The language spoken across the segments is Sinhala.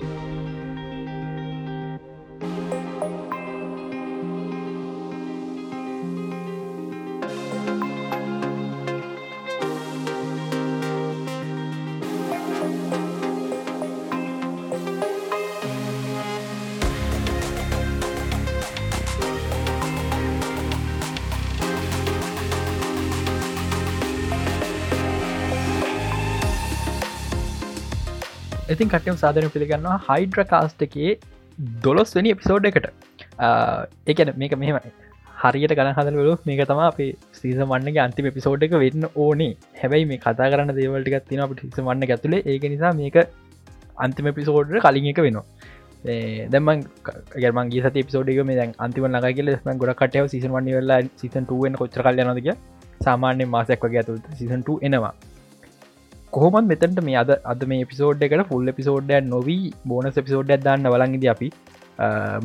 you ඉතින් කටයම් සාධන පිළිගන්නවා හයිඩ්‍ර කාස්ට එකේ දොලොස් වනි එපිසෝඩ් එකට ඒකන මේක මෙහෙම හරියට ගන හදලවලු මේක තම අපේ සීස වන්නගේ අන්තිම පිසෝඩ් එක වෙන්න ඕනේ. හැබැයි මේ කතා කරන්න දේවල්ටිකක් තින අප ටිස වන්න ඇතුලේ. ඒක නිසා මේක අන්තිම පිසෝඩ්ට කලින් එක වෙනවා. දැම ගර්මන්ගේ සති පිසෝඩික මේ දැන් අන්තිම ලඟ කියල ම ගොඩ කටයව සිසන් වන්න වෙල්ලා සිසන්2ුවෙන් කොච්චර කල්යනදක සාමාන්‍ය මාසයක් වගේ ඇතු සිසන්2 එනවා. කොහොමත් මෙතට මේ අද අද මේ පිසෝඩ් එකට ෆුල් පිසෝඩ්ඩ නොවී බෝනස් පිසෝඩ් දන්න වලන්ගද අපි.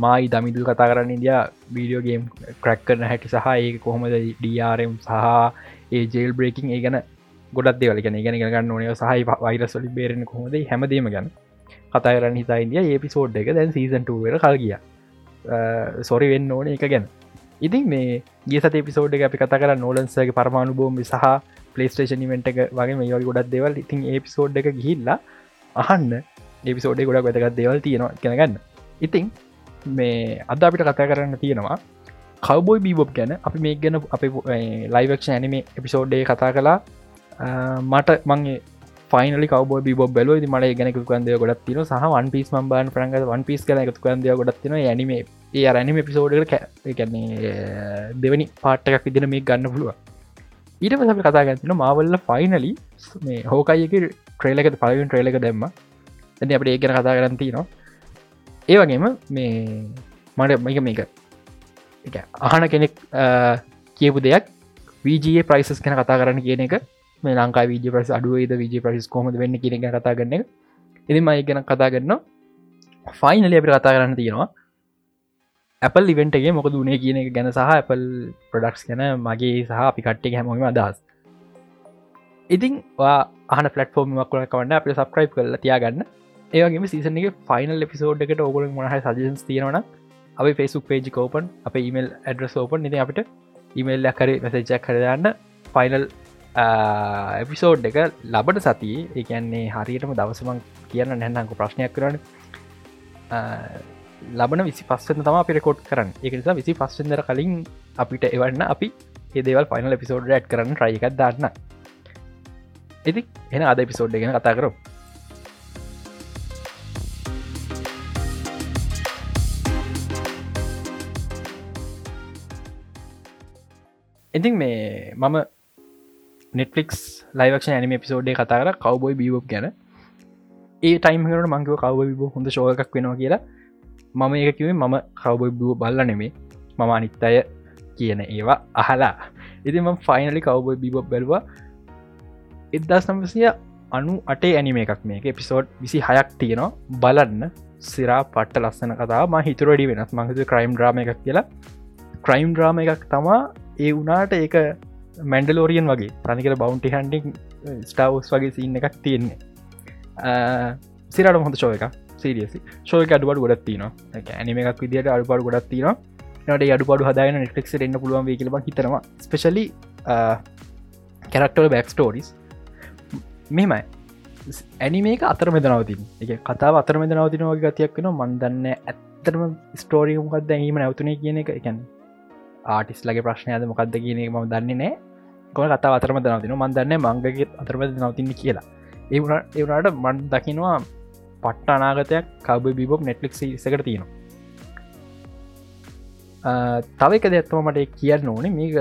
මයි දමිදු කතා කරන්න ඉදිය වීඩියෝගේම් ක්‍රක් කරන හැකි සහ ඒ කොහොමද ඩRම් සහ ඒ ජෙල් බ්‍රේකින් ඒ ගැන ගොඩත් දෙවල. ගැන ගෙන ගන්න ඕනය සහහි වයිරස්වලි බේරෙන කොහොද හැමදීම ගැන කතා කරන්න හිතා ඉදිය ඒ පිසෝඩ් එක දැන් සීසන්ටුවර කල් ගිය. සොරි වෙන්න ඕන එක ගැන. ඉතින් මේ ගේ සත පිසෝඩ් එක අපි කතා කර නෝලන්සගේ පරමාණු බෝම්ි සහ පලේස්ටේෂන් ඉමෙන්ට් එක වගේ මේ වගේ ගොඩක් දෙවල්. ඉතින් ඒපිසෝඩ් එක ගිහිල්ලා අහන්න. ඒපිසෝඩ් ගොඩක් වැදගත් දෙවල් තියෙනවා කෙනගන්න ඉතිං මේ අද අපිට කතා කරන්න තියෙනවා කවබොයි බීබොබ් ගැන. අපි මේ ගැන අප ලයිවක්ෂ ඇනම එපිසෝඩ්ඩේ කතා කලා මට මංගේ ෆයිනලි කවබ බිබ බැලෝ මට ගැනක කන්දය ගොඩත් තින සහ වන් පිස් මබාන් ප්‍රංග වන් පිස් කන එකතු කන්දය ගොඩත් තින ඇනිම ඒ අරනිම පිසෝඩ් කැන්නේ දෙවනි පාට්ටක් විදින මේ ගන්න පුළුව ඊට පස කතා ගැතින මවල්ල ෆයිනලි මේ හෝකයික ට්‍රේලක පලවින් ට්‍රේලක දැම්ම. ඇති අපට ඒකන කතා කරන්ති නවා ඒ වගේම මේ මට මේක මේක අහන කෙනෙක් කියපු දෙයක් වීජයේ ප්‍රයිසස් කන කතා කරන්න කියන එක. මේ ලංකා වීජ ප්‍රස් අඩුවේද වීජ ප්‍රසිස් කොමද වෙන්න කියන කතා කරන්න එක. එති මයි ගැන කතා කරන්න ෆයිනලි අපට කතා කරන්න තියෙනවා Apple ඉවෙන්ටගේ මොක දුනේ කියන එක ගැන සහ Apple ප්‍රඩක්ස් ගැන මගේ සහ අපි කට්ටේ හැමෝම අදහස්. ඉතින් ආන පලටෆෝර්මක් කල කවන්න අප සබ්‍රයි් කල තියාගන්න. ඒවගේම සීසන එක ෆයිනල් එපිසෝඩ් එකට ඔගල මහ සජන්ස් තියෙනවන අප ෆෙසුක් පේජ් කෝපන් අප ඊමල් ඇඩ්‍රස් ඕපන් නිති අපිට ඉමල්ල කරේ මැසේජක් කරන්න ෆයිනල් එපිසෝඩ් එක ලබට සතියේ. එකන්නේ හරියටම දවසමන් කියන්න නැන්නක ප්‍රශ්නයක් කරන්න ලබන විසි පස්සන තම පිරකොට් කරන්න. එක නිසා විසි පස්සෙන්දර කලින් අපිට එවන්න අපි ඒදේවල් ෆයිනල් එපිසෝඩ් ඇඩ් කරන්න ට්‍රයිකක් දන්න. ඉති එන අද එපිසෝඩ් ගෙන කතා කරු ඉතින් මේ මම නෙටලික්ස් ලයිවක්ෂ ඇනිම පිසෝඩ්ඩේ කතා කර කවබොයි බියෝප් ගැන. ඒ ටයිම් හට මංගව කවබ හොඳ ශෝකක් වෙනවා කියලා. මම ඒක කිවේ මම කවබොයි බල්ල නෙමේ මම අනිත් අය කියන ඒවා අහලා. ඉතිම ෆයිනලි කවබොයි බිබොබ් බැලවා. එදදා සම්සිය අනු අටේ ඇනිම එකක් මේක. එපිසෝඩ් විසි හයක් තියෙනවා. බලන්න. සිරා පට්ට ලස්සන කතා ම හිතුරඩි වෙනස්. මහතු ක්‍රයිම් ්‍රාම එකක් කියලා. ක්‍රයිම් ්‍රාම එකක් තමා ඒ වනාට ඒක මැන්ඩලෝරියන් වගේ. තනිකර බෞන්ටි හන්ඩික් ස්ටවස් වගේ සින්න එකක් තියෙන්නේ. සිරට හොඳ ශෝ එක සිරියසි ශෝක අඩුවට ගොඩත් තින ඇනිම එකක් විදිට අඩුපාඩු ගොඩත් තින නට අඩුපාඩු හදායන නෙටෙක් එන්න පුළුවන් වේ කියලබ හිතනවා. ස්පෙශලි කැරක්ටල් බැක් ස්ටෝරිස් මෙමයි ඇනිමේක අතර මෙදනවතින් එක කතාව අතර මෙද නවතින වගේ ගතියක් වෙන මන්දන්න ඇත්තරම ස්ටෝරිය මොකක්ද ඇීම නැවතුනේ කියන එක. එකැන ආටිස් ලගේ ප්‍රශ්නයද මොකක්ද කියන එක ම දන්නේ නෑ කොල කතා අතරම දනවතින මන්දන්න මංගගේ අතරමද නවතින්න කියලා. ඒවුණට ඒවුණට මන් දකිනවා පට්ට අනාගතයක් කබ බිබොක් නෙට්ලික් සකට තියෙනවා. තව එක දෙත්තම මට කියන්න ඕනේ. මේක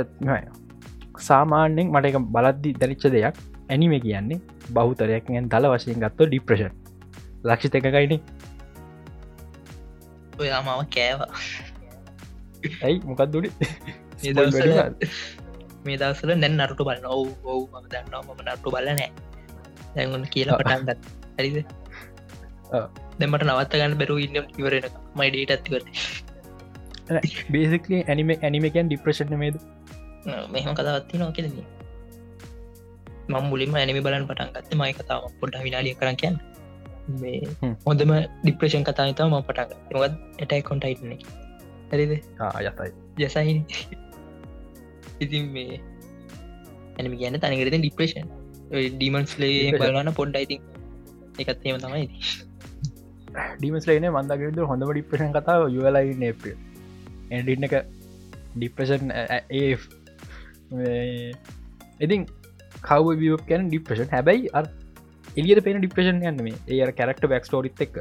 සාමාන්‍යෙන් මට එක බලද්දි දැරිච්ච දෙයක්. ඇනිම කියන්නේ බහුතරයක්ෙන් දල වශයෙන් ගත්ත ඩිප්‍රෂන් ලක්ෂි එකකයින ඔයා මම කෑවා. ඇයි? මොකක් දුඩි මේ දවසල නැන් නරටු බලන්න. ඔවු ඔවු ම දන්නවා. මම නට්ටු බලනෑ දැගුණ කියලා පටන්ගත් ඇරිද දෙමට නවත්ත ගන්න බැරු ඉන්න ඉවරෙන මයිඩට ඇතිවර බේසිකලි ඇනිම ඇනිමකන් ඩිප්‍රේෂණ මේද මෙහම කතාවත්ති නවා කෙදන මම් මුලින්ම ඇනිමි බලන් පටන් ගත්ත මයි කතාව පොඩ්ඩ විනාලිය කරන්න කියන්න. මේ හොඳම ඩිප්‍රේෂන් කතා තම ම පටග මොත් ඇටයි කොන්ටයිටන හරිද? යතයි. ජසයි ඉතින් මේ ඇනම ගැන තනිකරද ඩිප්‍රේෂන් ඩීමන්ස්ලේ බලන්න පොඩ්ඩයිති එකත්ේම තමයි ඩීමස්ලේන මන්දගද හොඳම ඩිප්‍රේෂන් කතාව යලයි නේප එඩින්න එක ඩිප්‍රෂන් ඒ ඉතින් කව වියෝක් කැන ඩිප්‍රෂන් හැබැයි අ එලියට පෙන ඩිප්‍රෂන් යන්න මේ. ඒ කැරක්ට බැක් ටෝරිත් එක්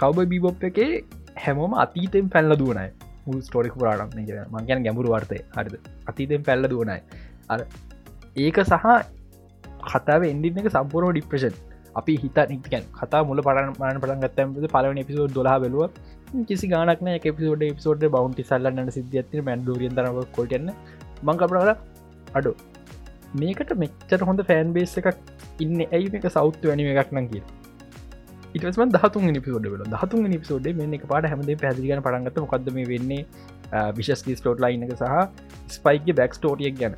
කවබ බිබොප් එකේ හැමෝම අතීතෙන් පැල්ල දුවනයි මුල් ස්ටෝරික් පුරාටම් මංගැන ගැඹුරු වර්තය හරිද? අතීතෙන් පැල්ල දුවනයි අ ඒක සහ කතාව එන්ඩින්න එක සම්පූර්ණ ඩිප්‍රෂන් අපි හිත නිකන් කතා මුල පරන මන පටන් ගත්තම පලවන පිසෝ දොලා බැලුව. කිසි ගානක්න එපිසෝඩ පිසෝඩ් බවන්ටි සල්ලන්න සිද්ධියත්ති මැන්ඩුරියන් තරව කොටන්න මංකපනර අඩු. මේකට මෙච්චර හොඳ ෆෑන් බේස් එකක් ඉන්න ඇයි එක සෞත්තු වැනි එකක් නම් කිය ඉටම දහතුන් නිපිසෝඩ වල දහතුන් නිපිසෝඩ් මෙන්න එක පාට හැමදේ පැදිගන පටන්ගත මොකක්ද මේ වෙන්නේ? විශස්කි ස්ටෝට් ලයින්න එක සහ ස්පයික බැක් ස්ටෝටියක් ගැන.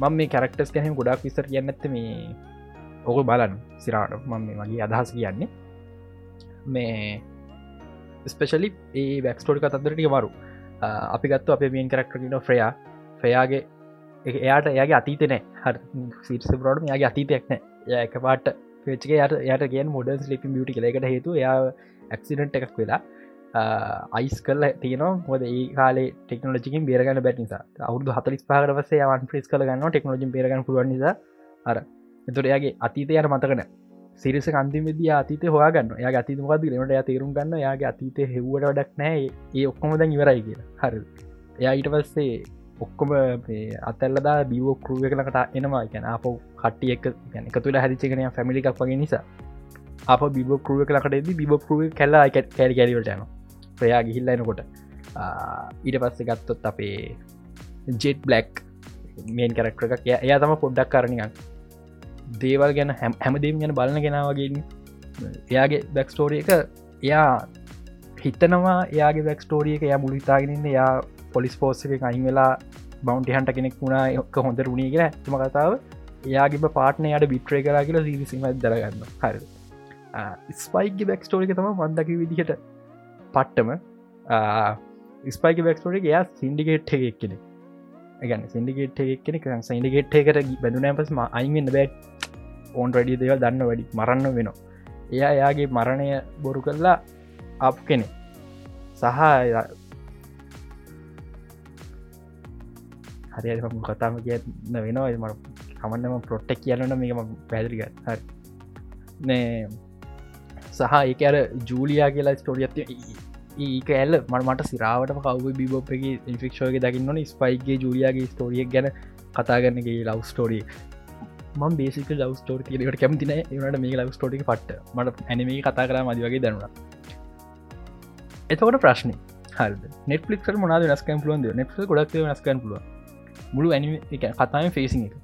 මම මේ කරක්ටස් ගැන ගොඩක් විස්තර කියන්නත්ත මේ ඔක බලන්න. සිරාට මම මේ මගේ අදහස් කියන්නේ. මේ ස්පෙශලි ඒ බැක්ස්ටෝඩි කතන්දරටික මරු. අපි ගත්තු අප මියෙන් කරක්ටන ෆ්‍රයා. ෆයාගේ එයාට එයාගේ අතීතනෑ හ සිට බරෝඩම යාගේ අතීතයක්නෑ ය එක පාට පච්ක යට යට ගෙන් මොඩන් ලිපි බියටි කලෙකට හේතු යා ඇක්සිඩන්ට් එකක් වෙලා අයිස් කල තියන හොද ඒ කාල ටෙක්නෝජිකින් බේරගන්න බැටිනිසා අවුදු හතලිස් පාරවසේ වන් ්‍රිස් කල ගන්න ටෙක්නෝජි බේරගන්න පුුවන් නිසා. අර එතුට යාගේ අතීතයට මතකන සිරිස කන්තිමද අතීත හොයාගන්න යා අතිමකද ලට ය තේරුම් ගන්න යාගේ අතීත හෙව්වට වඩක් නෑ. ඒ ඔක්කොම දැන් ඉවරයි කියලා. හරි එයා ඊට පස්සේ ඔක්කොම අතල්ලදා බියෝ කරුව කලකට එනවා. ගැන අප කට්ටිය එක ගැන එක තුළ හැදිචකනය ෆැමිලික් වගේ නිසා. අප බිබ කරුව කලකටද බිබ කරුව කල්ලා අයිකට කැරි කැරිවට යන ප්‍රයා ගිහිල්ල එනකොට ඊට පස්සේ ගත්තොත් අපේ ජෙට් බ්ලක් මේන් කරක්ට එකක්. එයා තම පොඩ්ඩක් කරණිගන්න දේවල් ගැන හැම හැමදීම් ගැන බලන ගෙනාවගේ එයාගේ බැක්ස්ටෝරිය එක එයා හිතනවා එයාගේ බැක්ස්ටෝරිය එක එයා මුලිතාගෙනන්න යා පොලිස් පෝස් එක අයින් වෙලා බෞන්ටි හන්ට කෙනෙක් වුණා ඔක්ක හොඳ රුණී කියෙන ඇතම කතාව. එයාගේ පාටන යට බිට්‍රේ කරා කියලා සිරිසිම දරගන්න හරි ස්පයික් බැක්ස්ටෝරික තම වන්දක විදිහට පට්ටම. ස්පයික බැක්ස්ටෝරික එයා සින්ඩිගේට් එකක් කෙනෙ ගැන සින්ඩිගේට් එකක් කෙනෙ සයින්ඩිගේට් එකට බැඳුනෑ පස්ම අයිවෙන්න බැට් ඕන් රඩිය දෙව දන්න වැඩි මරන්න වෙනවා. එයා එයාගේ මරණය බොරු කරලා අප කෙනෙ සහ හරි කතාම කියන්න වෙනවා. මට කමන්නම පොට්ටක් කියලන මේම පැදිරිග හරි. නෑ. සහ ඒක අර ජූලියයා කියලා ස්ටෝරියත්ය ඒක ඇල්ල මට සිරාවට කව බිබොප්ගේ ඉන්ෆික්ෂෝක දකින්නන ස්පයිගේ ජුලියගේ ස්ටෝරියක් ගැන කතාගන්නගේ ලව් ස්ටෝරිය ම බේසික ලව ස්ටෝර කියලට කැමතින ඒනට මේ ලව ස්ටෝටි පට්ට. මට ඇනමේ කතා කර මදි වගේ දැනුණ. එතකොට ප්‍රශ්න. හල් නෙට්ලික් මොනාද නස්කන් පුලුවන් නෙට් ගොඩක් නස්කන් පුලුව මුළු ඇනි කතාම ෆේසින් එක.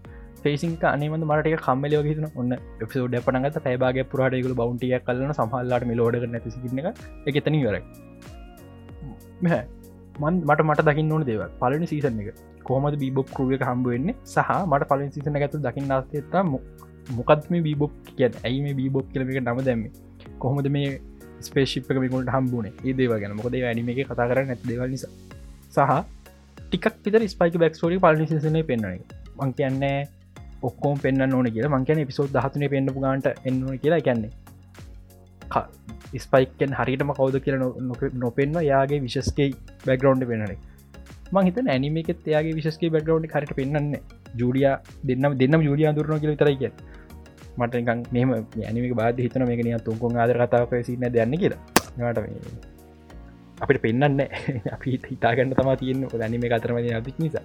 ෆේසික අනේමද මට කම්මල හිතන ඔන්න එපිසෝඩ පනගත පැබාගේ පුරහටයකු බෞන්ටිය කලන සහල්ලාට මිලෝඩ නැති එක. එකතන වරයි මන් මට මට දකින්න ඕන දේව පලනි සීසන එක. කොහමද බීබොක් කරුව එක හම්බ වෙන්නේ? සහ මට පලින් සිසන ඇතු දකින්න ආස්තේතා මොකත්ම බීබොක් කිය ඇයි මේ බීබොක් කියලක නම දැම්ම? කොහොමද මේ ස්පේශිප් එක මිකුට හම්බුණේ ඒ දේව ගැන. මොකද ඇනිම එක කතා කර නැති දේවල් නිසා. සහ ටිකක් පිතර ස්පයික බැක්ස්ටෝරි පලනි සිසනය පෙන්න්න එක මං කියන්නේ ඔක්කෝම් පෙන්න්න ඕන කියලා. මංකන පිසෝ් දහතුන පෙන්න්නපු ගන්ට එන්නන කියලා කියන්නේ. ස්පයිකෙන් හරිටම කවද කියල නොපෙන්ව යාගේ විශස්කේ බැග්‍රවන්් පෙනනේ මං හිත ඇනිමේකෙත් යාගේ විශස්කේ බැග්‍රවන්් හරිට පෙන්න්න ජුඩිය දෙන්නම් දෙන්නම් ජුඩිය දුරන කියල තරයික මටකන් මෙම ඇනිමක බාද හිතන මේක නිය තුන්කොන් ආදර කතාව සින්න දන්න කියලා. නට අපිට පෙන්න්න අපි හිතාගන්න තමා තියෙන් දැනීම අතරම අතික් නිසා.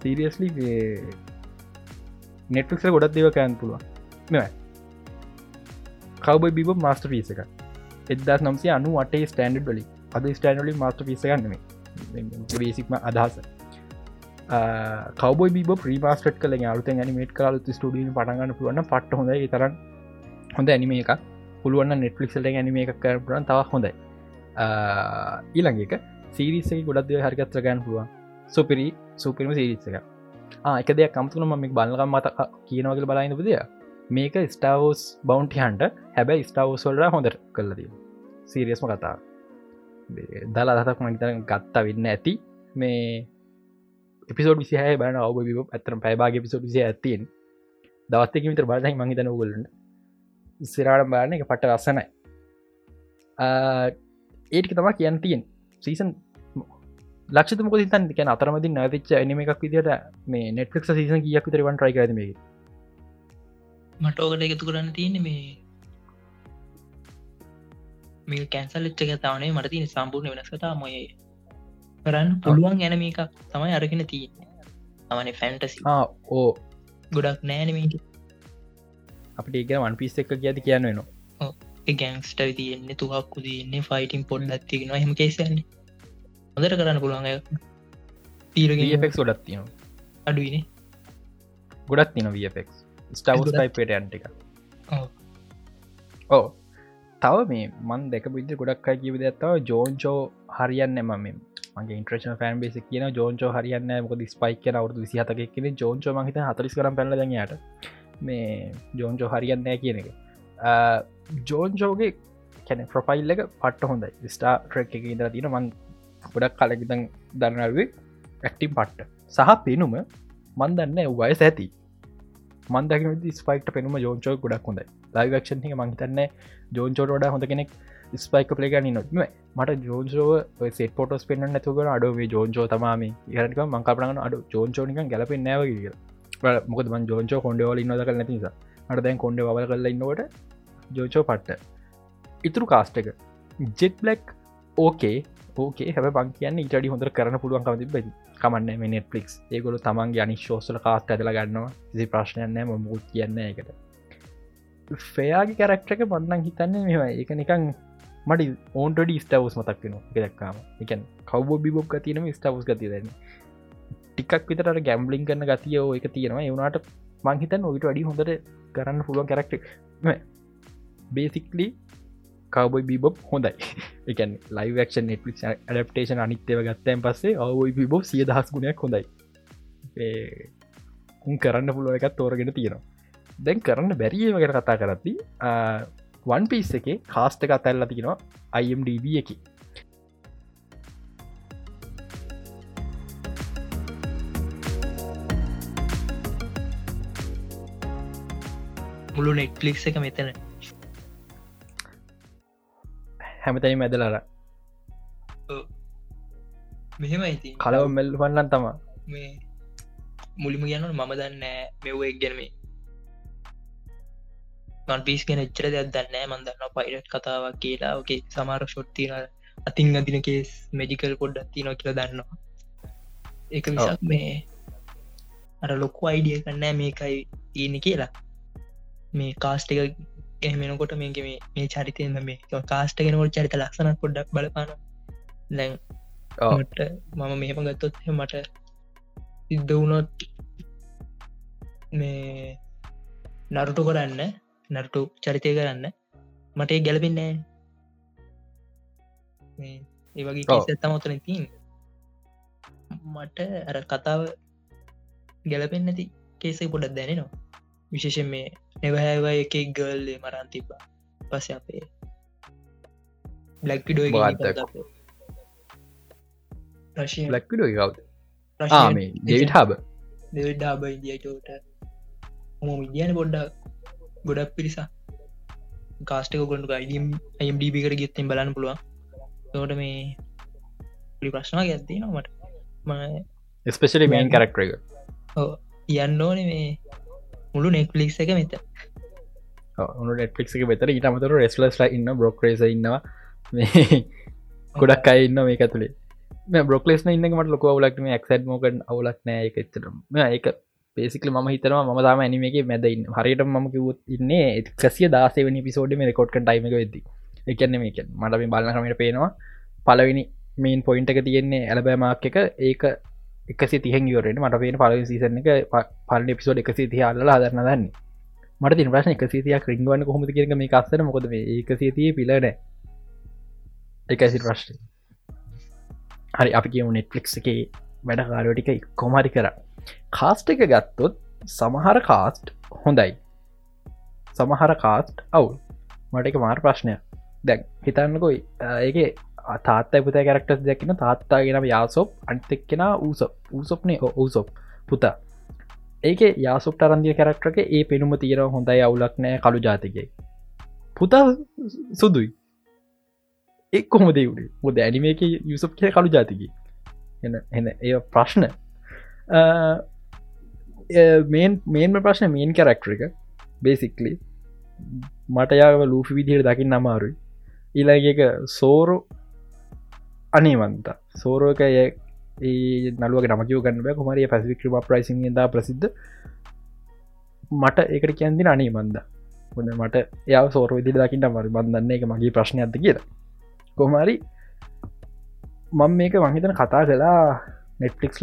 සීරියස්ලි නෙට්ලික්ස ගොඩත් දෙවකයන් පුළුවන්. මෙ කවබ බිබ මස්ට පිස එක එදස් නම්සේ අනු අටේ ස්ටන්ඩ් වලි අද ස්ටන්ඩලි මස්ට පිස ගන්නම බේසික්ම අදහස. කවබ බිබ ප්‍රීමස්ට කල අලුත නිමේට කාල ස්ටඩිය පටගන්න පුළුවන්න පට්ට හොඳ තරන් හොඳ ඇනිම එක පුළුවන් නෙට්ලික්සල ඇනිම එක කරපුරන් තව හොඳයි. ඊළඟ එක සිරිසේ ගොඩක් දෙව හරිකත්‍ර ගන්න පුළුවන්. සුපිරි සුපිරිම සිරිස එක. එක දෙයක් කම්තුන ම බලගම් මත කියනවගල බලන්න පුදිය මේක ස්ටාවෝස් බෞන්ටි හන්ට හැබැයි ස්ටාවෝසොල්ල හොඳට කල්ලදී සීරියස්ම කතා. දලා අදතක් මහිතන ගත්තා වෙන්න ඇති. මේ පිසෝඩ විසිහය බන ඔබ ඇතරම් පැබාගේ පිසෝඩ විසිය ඇතින් දවත්තක විතර බාදයි මහිතන ගොල්ලට සිරාට බාන එක පට රස්සනයි ඒටික තමා කියන්න තියෙන් සීසන් ලක්ෂතමක තන් කියන අතරමති නැතිච්ච එනම එකක් විදිට මේ නෙට්ලික් සීසන් කියක් විතරවන් ට්‍රයි කරම මට ඕකට එකතු කරන්න තියෙන මේ මේ කැන්සල් එච්ච තවනේ මට තින සම්පූර්ණ වෙනස් කතා මොය කරන්න පුළුවන් ගැන මේක තමයි අරගෙන තියන්නේ. තමන ෆැන්ටසි ඕ. ගොඩක් නෑනමක අපට ඒක වන් පිස් එක කියති කියන්න වෙනවා. ගැන්ස්ට තියන්නේ තුහක්කු තියන්නේ ෆයිටම් පොඩ් ඇතිගෙන හෙම කේසන්නේ හොදර කරන්න පුළුවන් තීරගෙක් ගොඩත් තියෙනවා. අඩුවනේ ගොඩත් තින වෆෙක් ස්ටවස් ටයිපට ඇන්ට එක ඕ තව මේ මන් දෙක විදි ගොඩක් අයි කිවිද ඇත්තව ජෝන්චෝ හරියන්න එම මගේ ඉන්ට්‍රේෂන ෆෑන් බේසි කියන ජෝන්චෝ හරියන්න මොක ස්පයික් අවුදු විසිහතක කියෙන ජෝන්චෝ මහිත හතරිස් කරම් පැලදයට මේ ජෝන්චෝ හරියන්නෑ කියන එක. ජෝන්ජෝගේ කැන ප්‍රොෆයිල් එක පට්ට හොඳයි. ස්ටා ට්‍රක් එක ඉදර තින මන් ගොඩක් කලකිතන් දරනවේ ඇක්ටිම් පට්ට. සහ පෙනුම මන් දන්න වයස ඇති මන්දක ස්පයික්ට පෙනුම ජෝන්චෝ ගොඩක් හොඳයි. ලයිවක්ෂන් එක මහිතන්න ජෝන්චෝට ොඩ හොඳ කෙනෙක් ස්පයික පලේගනි නොත්ම මට ජෝන්සෝ සෙට පොටස් පෙන්න්න නැතුකන අඩුවේ ජෝන්චෝ තමාම ඉහරක මංකාපරගන අඩු ජෝන්චෝනික ගැලපෙන් නෑව කිය මොකද මන් ජෝන්චෝ කොඩවල ඉන්නද කල නැතිසා අට දැන් කොඩ වල කරලා ඉන්නවට ජෝචෝ පට්ට. ඉතුරු කාස්ට එක. ජෙට් බ්ලක් ඕකේ ඕකේ හැබ බං කියන්න ඉටඩි හොඳර කරන පුළුවන් කමති බැති කමන්න මේ නෙට්ලික්ස් ඒගොලු තමන්ගේ අනිශෝසල කාස්ට ඇදල ගන්නවා. සි ප්‍රශ්නයන්න මුත් කියන්න එකට ෆයාගේ කැරක්ටක පන්නන් හිතන්නේ මෙවා එක නිකං මට ඕන්ටඩ ස්ටවස් මතක් වෙන එකදක්කාම එකන් කවබ බිබොක් තියනම ස්ටවස් ගති දන්න ටිකක් විතට ගැම්බලින් කරන ගතිය එක තියෙනවා. එවුණට මංහිතන් ඔවිට අඩි හොඳට කරන්න පුළුවන් කැරක්ට බේසික්ලි කවබයි බිබොබ් හොඳයි. එකන් ලයිවක්ෂ නෙට්ලික් ඩප්ටේෂන් අනිත්‍යව ගත්තයන් පස්සේ ඔවයි බිබොබ් සිය දහස් ගුණයක් හොඳයි. උන් කරන්න පුළුව එකත් තෝරගෙන තියෙනවා. දැන් කරන්න බැරිීමකට කතා කරත්ති වන් පිස් එක කාස්ට එක අතැල්ල තිෙනවා IMDB එක. මුළු නෙට්ලික් එක මෙතන හැමතයි මැදලර මෙහෙම ඉති කලව මෙල් වන්නන් තමා. මේ මුලිම කියන්න මම දන්න මෙව් එක් ගැනීම මන්පිස් ගෙන එච්චර දෙයක් දන්න මන්දන්න පයිරට් කතාවක් කියලා. ඕකේ සමාර ෂොට්තින අතින් අදින කේස් මෙඩිකල් පොඩ්ඩක් තිනො කියල දන්නවා. එක විසක් මේ අර ලොක්කු අයිඩිය කන්නෑ මේකයි තියෙන කියලා. මේ කාස්ට එක එහෙමෙනකොට මේක මේ චරිතයම මේ කාස්ට ගෙනකොට චරිත ලක්සන පොඩ්ඩක් බලපාන දැන් මම මෙහම ගත්තොත් මට සිද්ධ වුණොත් මේ නරුටු කරන්න නරටු චරිතය කරන්න මට ගැලපෙන්නෑ ඒ වගේ ඇත්තම ඔතන තින් මට අර කතාව ගැලපෙන් නැති කේසක පොඩක් දැනෙනවා විශේෂෙන් මේ නෙවහැව එක ගල්ලේ මරන් තිබ්බා පස අපේ බ්ලක්ඩෝ ලක්ඩෝ ගව් ඩෙවිට හබ දෙවිඩ හබ ඉදියටෝට හොම ඉදියන පොඩ්ඩක් ගොඩක් පිරිසා කාස්ටක ගොඩු අයිම් අයිම්ඩබ කර ගෙත්තෙන් බලන්න පුළුවන්. තෝට මේ පි ප්‍රශ්නා ඇත්ති නොමට ස්පෙශලි මේන් කරක්ටර එක. යන්න ඕන මේ මුළු නෙක්ලික් එක මෙත උනු නෙට්ලික් එක වෙතර ඉට අමතර රෙස්ලස්ලා ඉන්න බ්‍රොක්රේස ඉන්නවා. මේ ගොඩක් අයි ඉන්න මේ ඇතුළේ බ්‍රොක්ලෙස් ඉන්න මට ලොක වලක්ම එක්සඩ් මෝකන් අවුලක් නෑ එක එච්චරම එක පේසිකල ම හිතනවා ම තාම ඇනිමක මැදන්න හරියට ම කිවත් ඉන්නේ එකසිය දාසේවනි පිසෝඩ් මේ රෙකෝඩ් ටයිම වෙද එකන්න මේක මට මේ බලන්න කමට පේනවා. පලවෙනි මේන් පොයින්ට එක තියෙන්නේ ඇලබෑමක් එක. ඒක එකසි තිහෙන් යවරට මට පේන පල සිසන එක පල පිසෝඩ් එකසි තිය අල්ල අදරන්න දන්න මට තින ප්‍රශ්න එක සිතියක් රිංගවන්න කොහොම කියරක මේ කස්සන මොකද ඒක සිතිය පිලන එකසි ප්‍රශ්න? හරි අපි කියමු නෙට්ලික් එක වැඩ කාරෝටික කොමරි කරා. කාස්ට එක ගත්තොත් සමහර කාස්ට් හොඳයි. සමහර කාස්ට් අවුල්. මට එක මාර ප්‍රශ්නය දැක් හිතන්නකොයි ඒගේ තාත්ත පුත කරක්ටස් දැකින තාත්තා ගෙනම යාසොප් අන්තෙක්කෙන ඌස ඌසොප්නේ ඕසොප් පුතා. ඒක යාසුප්ට අරන්දිය කරක්ටක ඒ පෙනුම තීර හොඳයි අවුලක් නෑ කළු ජාතිකයි පුතා සුදුයි. එක් කොහොම දෙවුණේ මොද ඇනිමේක යුසප් කිය කළු ජාතිකි. එ එන ඒ ප්‍රශ්න. මේන් මේන්ම ප්‍රශ්න මේන් කරක්ටර එක බේසික්ලි මට යාව ලූෆි විදිහයට දකිින් අමාරුයි. ඊලාගේක සෝරු අනේවන්ත. සෝරෝක ඒ නලුව නමකව ගන්න කොමරිය පැසිික් ්‍රම ප්‍රයිසින් ද ප්‍රසිද්ධ. මට ඒකට කියන්දින අනේ මන්ද හොඳ මට යා සෝර විදි දකිට මරි බන්ධන්න එක මගේ ප්‍රශ්න ඇත කියලා. කොමරි මං මේක මහිතන කතා කලා නෙට්ලික්ස්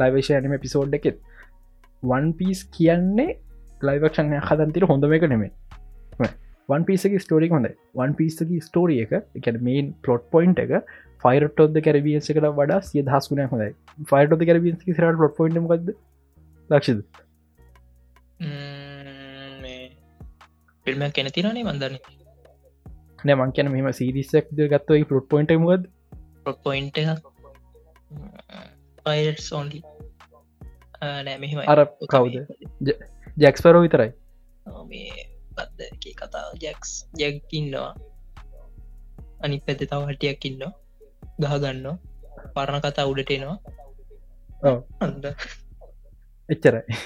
ලයිවේශය ඇනම පිසෝඩ් එකෙත්. වන් පිස් කියන්නේ ලයිවක්ෂණය හදන්තිර හොඳම එක නෙමේ වන් පිසගේ ස්ටෝරික් හොඳ වන් පිස්සගේ ස්ටෝරිය එක එක මේන් පලොට් පොයින්් එක ෆයිරටෝද කැරබියස එකට වඩා සිය දහස්කුණ හොඳයි ෆයිටෝද කැරබිය රට ලොට් පොයින්ට් ගද ලක්ෂද පිල්ම කැන තිරනේ මන්දන්න නෑ මං කියන මෙම සිරිසක් ගත්තවයි පලොට් පොයින්ට මද පොයින්ට පයිරට සෝන්ලි නෑ මෙහම අර කවුද? ජැක්ස්පරෝ විතරයි. මේ පත්ද කතාව? ජැක්ස් ජැක්කින්නවා අනි පැත තව හටියක් ඉන්නවා ගහගන්න පරණ කතා උඩට එනවා. අන්ද එච්චරයි.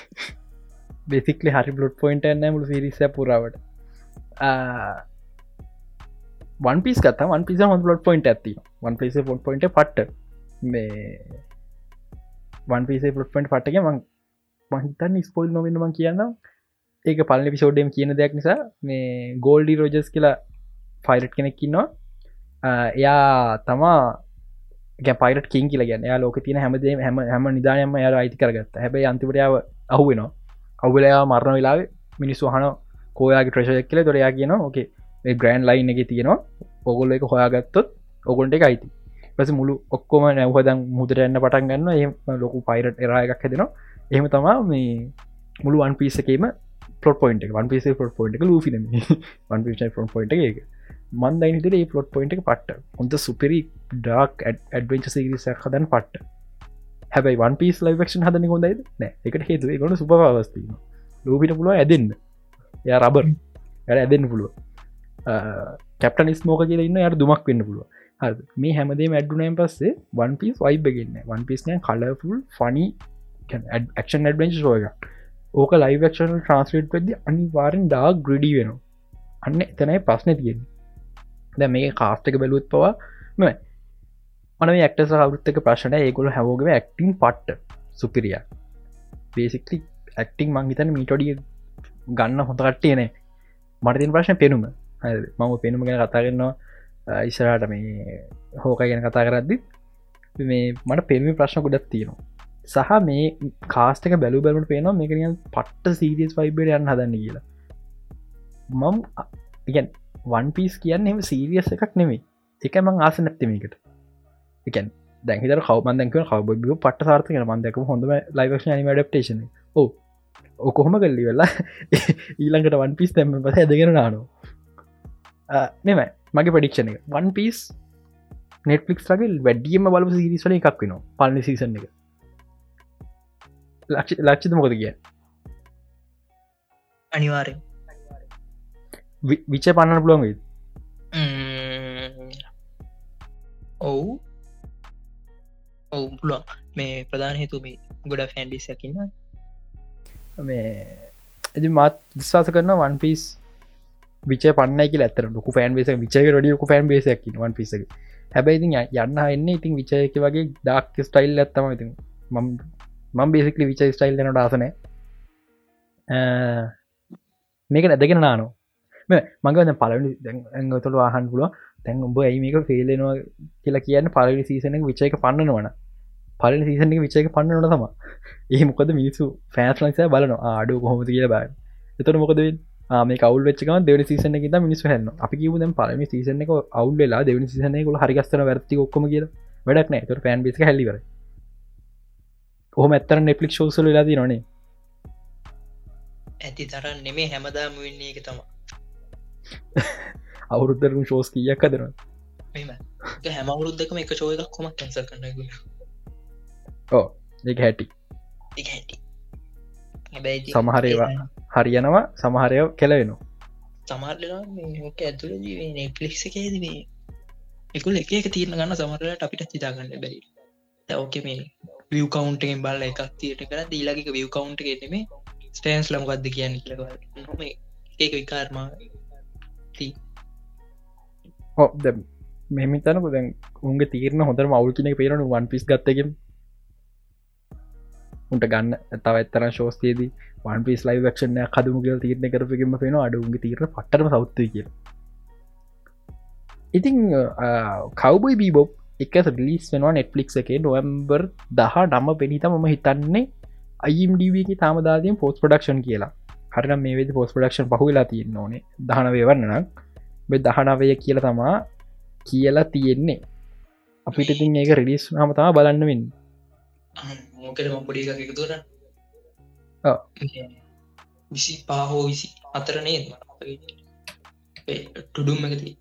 බෙසික්ලි හරි බ්ලොඩ් පොයින්ට එන්න මුළු සිරිස පුරාවට. වන් පිස් කත වන් පිස හොන් බ්ලොඩ් පොයින්ට ඇති වන් පිස පොට් පොයින්ට පට්ට. මේ වන් පිසේ පොට් පොයින්ට පට්ටක මං මහිතන් ස්පොයිල් නොවෙන්නම කියන්න ඒක පලන පිසෝඩ්ඩම් කියන දෙයක් නිසා මේ ගෝල්ඩි රෝජස් කියලා ෆයිරට් කෙනෙක්කින්නවා එයා තමා පයිට කින් කියල ගැන යා ලෝක තින හැමදේ හැම හැම නිධානයම යාර අයිති කරගත්ත. හැබයි අන්තිපටයාව අහුවෙනවා අවුලයා මරණ වෙලා මිනිස්සු හන කෝයාගේ ට්‍රශයක් කියල? දොරයා කියන ඕකේ ග්‍රන්් ලයින් එක තියෙනවා. ඔගොල්ල එක හොයාගත්තොත් ඔගොන්ට එක අයිති. පස මුළු ඔක්කොම නැවහදන් මුදරන්න පටන් ගන්න එහම ලොකු පයිරට එරා එකක් හැදෙනවා. එහෙම තමා මේ මුළු වන් පිසකේම පොට පොයින්ට වන් පිස පොට පොයින්ට ලූි වන් පිස පොයින්ට එක මන්ද නිතර ඒ පලොට් පොයින්ට එක පට්ට. හොඳ සුපරි ඩක් ඇඩවෙන්ච සිරිසක් හදන් පට්ට. හැබයි වන් පිස් ලයිවක්ෂන් හදන හොඳයිද? නෑ. එකට හේතුව ගොන සුපවස්තිීම ලූපිට පුළුව ඇදන්න. ය රබර් ඇ ඇදන්න පුළුව කැප්ට නිස්මෝක කියල ඉන්න යට දුමක් වෙන්න පුළුව හ මේ හැමදේ මැඩ්ඩුනයන් පස්සේ වන් පිස් වයිබගන්න වන් පිස්නය කලෆුල් ෆනි ක්ෂන් ඇඩවෙන්ච රෝග ඕක ලයිවක්ෂන් ට්‍රන්ස්ලේට් වෙද අනිවාරෙන් ඩා ග්‍රඩි වෙනවා. අන්න එතනයි ප්‍රශ්න තියෙන්නේ. දැ මේ කාස්ටක බැලුත් පවා ම මන ක්ටස අවුත්තක ප්‍රශ්න ඒකුල හැවෝගව ඇක්ටිං පට්ට සුපිරිය. බේසිකලි ඇක්ටිං මංහිතන මීටඩිය ගන්න හොඳකට්ටියනේ මටතින් ප්‍රශ්න පෙනුම. මම පෙනුම ගැන කතා කරන්නවා ඉස්සරට මේ හෝක ගැන කතා කරද්දි මේ මට පෙල්මි ප්‍රශ්න ගොඩක් තියෙනවා. සහ මේ කාස්ටක බැලු බැලට පේනවා මේකනිය පට්ට සීරියස් වයිබට යන්න හදන්න කියලා. මම් ඉගැන් වන් පිස් කියන්න එම සීරියස් එකක් නෙමේ එක මං ආස නැත්තමකට එකන් දැහිතර කවමන්දක කවබ පට සාර්ථක මන්දක හොඳම ලයිවක්ෂ නිම ඩප්ටේෂන ඕ ඔකොහොම කල්ලි වෙලා ඊළඟට වන් පිස් තැම පස ඇදගෙන නානවා. මෙම මගේ පඩික්ෂණ එක. වන් පිස් නෙට්ලික් ලගේ වැඩියම බල සිරිස්වල එකක් වෙනවා. පලනි සීසන් එක. ලක්ෂ ලක්ෂිත මොකද කිය අනිවාරෙන් විච්ච පන්නන පුළොන් වෙයි ඔවු. ඔවු පුලොන් මේ ප්‍රධාන හේතු මේ ගොඩ ෆැන්ඩිසකින්න මේ ඇති මත් විශවාස කරන වන් පිස් විච පන්නක ඇතර ලොක ෆෑන් බේස විචක රඩියකු ෆෑන් බේසක් වන් පිස හැබැයිති යන්න එන්න ඉතින් විචයක වගේ ඩක් ස්ටයිල් ඇත්තම ඉතින්. මම් බේසිකලි විච ස්ටයිල් නට ආසනෑ මේක ඇදගෙන නානෝ මඟ පලනි ඇගතුළ ආහන් පුලුව තැන් උඹ ඇයි මේක ෆේලෙනවා කියලා කියන්න පලි සීසන විචයක පන්නන වන පලි සීසනක විචයක පන්නනට තම ඒ මොකද මිනිසු ෆෑස් ලයිස බලන ආඩු කොහොමද? කියල බෑ එතට මොකද මේ කවල් වෙච්චක දෙවනි සීසන එක මිනිස් හන්න අපි කිවද පලමි සීසන එක අවුල්ලා දෙවනි සීසනයකුල හරිගස්තන වැරති ඔක්කම කිය වැඩක් නෑ තුර පෑන් බිස් හැලිවර ඔහොම ඇත්තර නෙපලික් ෝසල ලාදී නොනේ ඇති තරන් නෙමේ හැමදාම වෙන්නේ එක තමා අවුරුද්ධරම ශෝස් කියක් මෙම හැම අවුරුද්දකම එක චෝය එකක් කොමක් කැන්ස කරන්න ඕ දෙක හැටි. සමහරේවා හරියනවා සමහරය කෙලවෙනවා. ජීවේ නෙක්ලික්ස එකේද මේ එකුල් එක එක තීරණ ගන්න සමරලට අපිට හිතාගන්න බැරි. ඕක මේ විය කවන්ටෙන් බල්ල එකක් තියට කර දීලාගක විය කවන්ට එකෙනෙම ස්ටේන්ස් ලම්ගත්ද කියන්න කියලවල් නොම ඒක විකාරමා ඕ මෙමිතනක දැන් උන්ගේ තීරණ හොඳර මවුල් කෙනෙ පේරනු වන් පිස් ගත්තක උන්ට ගන්න ඇතව ඇත්තර ශෝස්තේදී වන් පිස් ලයි ක්ෂණය කදමු කියල තීරණ කරපගම පෙන අඩුන්ගේ තීරණ පටම සෞත්තු කිය ඉතිං කවබයි බීබොප් එක ලිස් වෙනවා නෙට්ලික් එකේ නොවම්බර් දහ නම්ම පෙනිත මම හිතන්නේ අයිම්ඩවගේ තාමදාදයෙන් පෝස් ප්‍රඩක්ෂන් කියලා. හරිනම් මේ පෝස් ප්‍රඩක්ෂන් පහුවෙලා තියන්න ඕනේ. දහනවේ වන්නනම් බෙ දහනවය කියල තමා කියලා තියෙන්නේ. අපිට ඉතින් ඒක රිලිස් නම තම බලන්න වෙන්න. එක තුර විසි පාහෝ විසි අතර නේද? ටුඩුම් එකති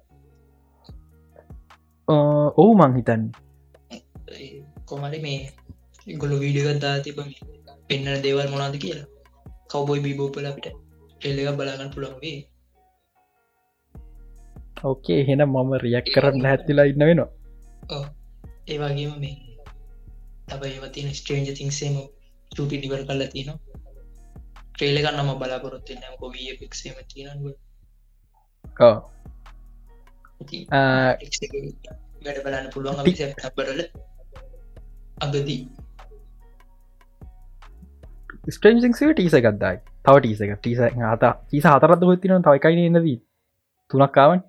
ඔහු මං හිතන්නේ. කොමරි මේ ගොල වීඩියගත්දා තිබ පෙන්න්නන දේවල් මොනාද කියලා කවබොයි බිබෝපල අපිට එල්ලක බලාගන්න පුළන්ගේ ඕකේ හෙන මම රියක් කරන්න හැත්තිලා ඉන්න වෙනවා. ඒවාගේම මේ තබ ඒවතින ස්ට්‍රේන්ජ තිංසේම චුටි ඩිවර් කල්ල තිනවා ට්‍රේල ගන්නම බලාපොරොත්ති නම් කොවිය පික්සේම තිනව වැඩ බලන්න පුළුවන් අපබරල අගදී ස්ට්‍රේන්සිංසේ ටීස ගත්දායි තව ටීස එක ටීස හත ටීස හතරත් හොත්තින තවයිකයි නදී? තුනක්කාවන්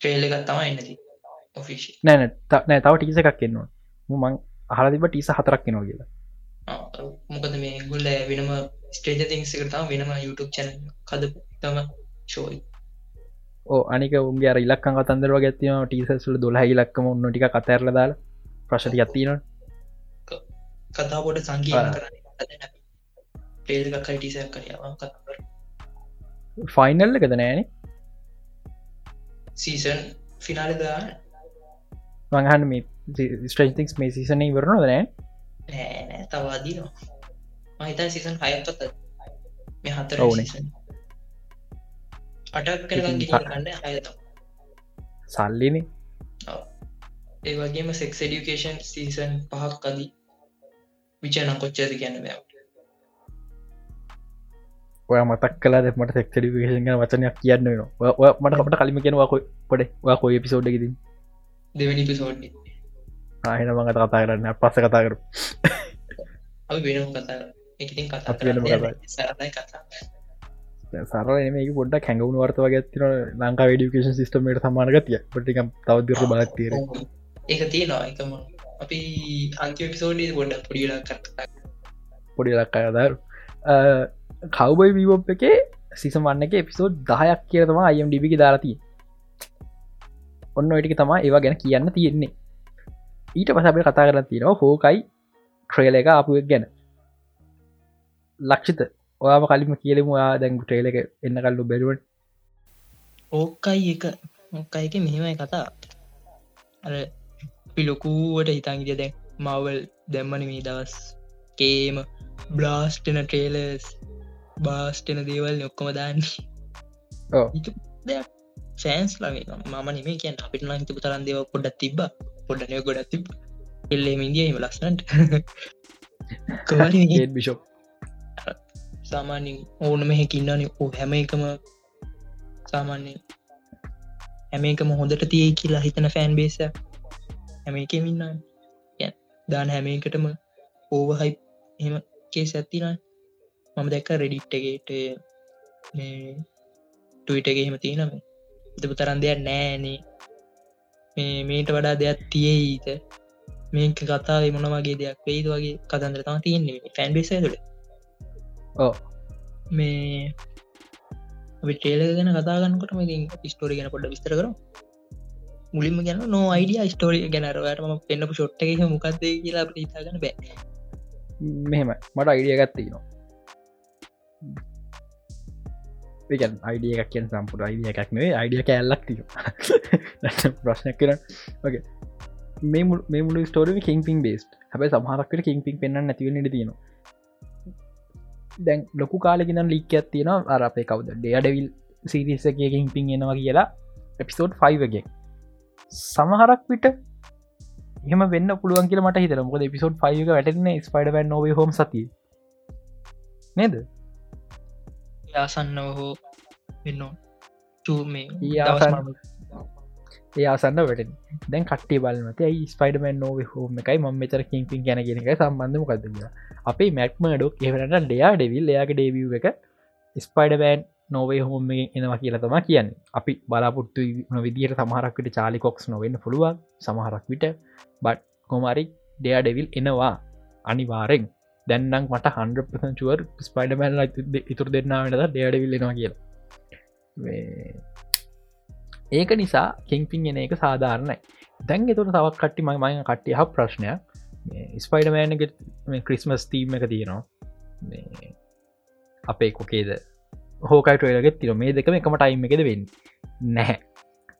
තමයි එන්නති ඔෆිෂ නෑන නෑ තව ටීස එකක් එන්නවා මං අහලතිබ ටීස හතරක් කෙනවා කියලා. මොකද මේ ගුල්ල වෙනම ස්ටේජ තිංස කරතාව වෙනම YouTube චැන කද තම ශෝයි ඕ අනික උන්ගේ ඉලක් තන්දර ගැත්තින ටීසසුල දොලා ඉලක්කම ඔන්න ටික කතරල දාල ප්‍රශති ඇත්තින කතා පොට සංගීන කරන්න පේල්කයි ටිස කරයාව කතර ෆයිනල්ල එකද නෑන සීසන් ෆිනාලදා මඟහන් මේ ස්ට්‍රේතික්ස් මේ සිසන වරන නෑ? නෑ තවාදීනවා මහිතා සිසන් හයත්තත් මේ හතර අටක් කරගන්න හයත සල්ලින ඒ වගේම සෙක්ස් ඩියුකේෂන් සීසන් පහක් කදී විචන කොච්චද ගැන බැව ඔය මතක් කලා දෙමට සෙක් ඩිකේෂන් ගන වචනයක් කියන්න නවා මට අපට කලිම කියෙනවා පොඩ කොයි පිසෝඩ්ගෙද දෙවැනි පිසෝඩ් ආහෙන මඟ කතා කරන්න. පස්ස කතා කරු වෙනම කතා ඉතින් කතා සරයි කතා. සරල මේ පොඩ කැඟවුණු වර්තව ගත්තින ලංකා ඩිකේෂන් සිස්ටමට සමානගතිය පටිකම් තවදර බලත්තේර ඒක තියෙනවා. එකම අපි අන්තිම පිසෝඩී ගොඩ පොඩිලා කතා පොඩි ලක්කායදරු කවබයි වීවප් එකේ සිසමන්න එක එපිසෝඩ් දහයක් කියතම අයම් ඩිබිකි දාරතිය ඔන්න ඔටික තමා ඒවා ගැන කියන්න තියෙන්නේ. ඊට පසබේ කතා කරන්න තියෙනවා හෝකයි ට්‍රේල එක අපුවක් ගැන. ලක්ෂිත ඔයාම කලිම කියලෙම ඔයා දැන් ට්‍රේල එක එන්න කල්ලු බැරුවට ඕකයි එක මොකයි එක මෙහෙමයි කතා අර පිලොකුවට හිතන්ගිය දැන් මවල් දැම්මන මේ දවස් කේම බ්ලාස්ටන ට්‍රේලස් බාස්ටන දේවල් ඔක්කොම දාන්න. ෆෑන්ස් ලගේ මම නෙමේ කියන් අපිට හිතපු තරන් දේව පොඩත් තිබ පොඩ්ඩනය ගොඩත් තිබ එල්ලේ ඉන්දියම ලස්සනට. බිෂප් සාමාන්‍යින් ඕන මෙහෙකින්නන ඕ හැම එකම සාමාන්‍ය හැම එකම හොඳට තිය කියලා හිතන ෆෑන් බේස හැම එකමින්න දාන හැම එකටම ඕවහයි එහෙම කේස් ඇත්තින මම දැක්ක රෙඩිට්ටගේට ටවිටගේ එහෙම තියෙනම එතපු තරන් දෙයක් නෑනේ. මේ මේට වඩා දෙයක් තියෙයිත මේක කතා මොන වගේ දෙයක් වෙයිද වගේ කතන්දර තම තියන්නේ ෆැන් බේස තුළ ඕ මේ ටේල ගැන කතාගන්නකොට ඉතින් ස්ටෝරි ගැන පොඩ විස්තර කර මුලින්ම ගැන නෝ අයිඩිය ස්ටෝරිය ගැනරවටම පෙන්න්නපු ෂොට්ට එක මොකක්ද කියලා ඉතාගන්න බෑ. මෙහෙම මට අයිඩිය ගත්තේ නවා එකන් අයිඩිය එකක් කියෙන් සම්පුට අයිඩිය එකක් නේ අයිඩිය කෑල්ලක් තිය ප්‍රශ්නයක් කර වගේ මේ මේ මුළු ස්ටෝරි කින් පින් බේස් හැබයි සමහරක්කට කින් පින් පෙන්න්න නැතිවෙන්නට තියෙනවා. දැන් ලොකු කාලෙකිනම් ලික්කයක් තියෙනවා. අර අපේ කවද? ඩේඩවිල් සිරිසකකින් පින් එනවා කියලා. එපිසෝඩ් 5ගේ සමහරක් විට එහම වෙන්න පුළුවන් කියල මට හිතර මොද පිසෝඩ් 5 වැටන ස්පයිඩ නොව හොම සති නේද? ආසන්නව හෝ වෙන්න මේ ඒ ආසන්න වැට දැන් කට්ටේ බලමත ඇයි ස්පයිඩමන් නොව හෝම එකයි? ම මෙතර කින්පින් ගැන ගෙනක සම්බන්ධම කදද අපේ මැක්ම ඩොක් එහරට ඩයා ඩෙවිල් එයාගේ ඩේවිය එක ස්පයිඩබෑන් නොවේ හෝම එනවා කියලා තම කියන්න. අපි බලාපොත්තු විදිට සමහරක්කට චාලිකොක්ස් නොවෙන්න පුළුවන්. සමහරක් විට බට් කොමරි ඩයා ඩෙවිල් එනවා. අනිවාරෙන් දැන්නම් මට හන්ප චුවර් ස්පයිඩමැල් ඉතුර දෙන්නා වෙනද ඩඩවිල්ලෙනවා කියලා. ඒක නිසා කෙන්පින් එන එක සාධාරණයි. දැන් එතුට තවක් කට්ටි මයි මය කට්ටිය හ ප්‍රශ්නයක්. ස්පයිඩමෑනක ක්‍රිස්මස් තීම එක තියෙනවා. අපේ කොකේද හෝකයි ට්‍රේලගෙත් තිර මේ දෙකම එකම ටයිම් එකද වෙන්න? නැහැ.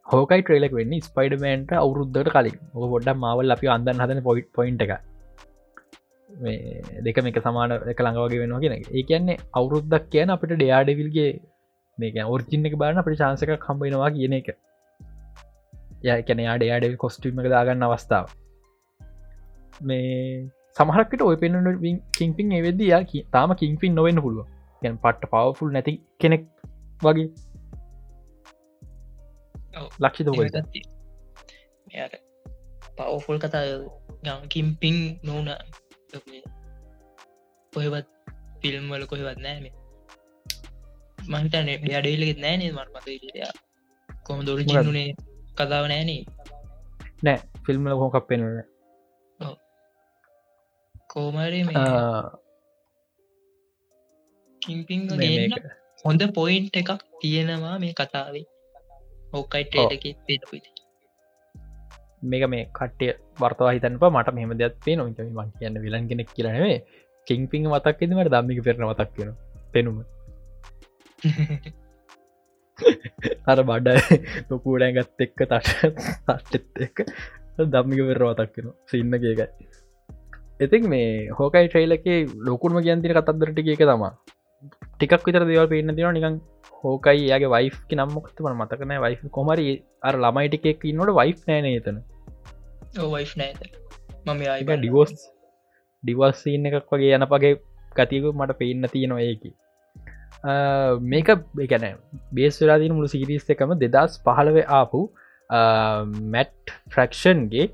හෝකයි ට්‍රේලක් වෙන්න ස්පයිඩමන්ට අවුරුද්ධට කලින්. ඕ ගොඩ්ඩ මවල් අපි අන්දන්න හදන පොයිට් පොයින්ට එක දෙක මේක සමාන එක ළඟවගේ වෙනවා කියෙන ඒ කියන්නේ අවුරුද්දක් කියන අපිට ඩයාඩවිල්ගේ මේක ඔර්ජින්න එක බාන අපට චාන්සක කම්බෙනවා කියන එක. ය කැන යාඩ යාඩ කොස්ටීම එක දාගන්න අවස්ථාව. මේ සමහරකට ඔය පෙන්න්න කින්පින් එවෙදදියා තාම කින්පින් නොවෙන්න පුළුව ගැන් පට්ට පවෆුල් නැති කෙනෙක් වගේ. ලක්ෂිත පවෆුල් කතා ගම් කිම්පිං නොවන කොහෙවත් ෆිල්ම් වල කොහෙවත් නෑම මහිතන ඩඩේලෙත් නෑනේ මට මත කොම දොර ජිනුනේ කතාව නෑනේ නෑ. ෆිල්ම්ල හෝකක් පෙනන කෝමරි කිම්පිං හොඳ පොයින්් එකක් තියෙනවා මේ කතාවේ. ඕකයි ටේලක පෙටපුති මේක මේ කට්ටිය වර්තවා හිතනප මට මෙහම දෙයක් පේ නො ම කියන්න විලන් කෙනෙක් කියලනේ කිංපිං මතක් එදීමට දම්මික පෙරන මතක් කියෙන පෙනුම. අර බඩ ලොකූඩෑගත් එක්ක තට තට්ටෙත් එක දම්මික පෙර මතක් කෙන සින්න කියකයි ඉතින් මේ හෝකයි ට්‍රේලකේ ලොකුරම කියන්තින කතත්දරට එක තමා ටිකක් විතර දෙවල් පේන්න තින නිකන් හෝකයි යාගේ වයි් නම්මොක්තම මතකන වයි කොමරි අර ළමයිටිකෙක් ඉන්නට වයි් නෑන එතන. වයි් නෑ මම ඩිවෝස් ඩිවස්සින්න එකක් වගේ යනපගේ ගතියකු මට පේන්න තියෙනවා ඒකි. මේක ගැන බේස්වරාදින මුළු සිරිස් එකම දෙදස් පහළව ආපු මැට් ෆ්‍රක්ෂන්ගේ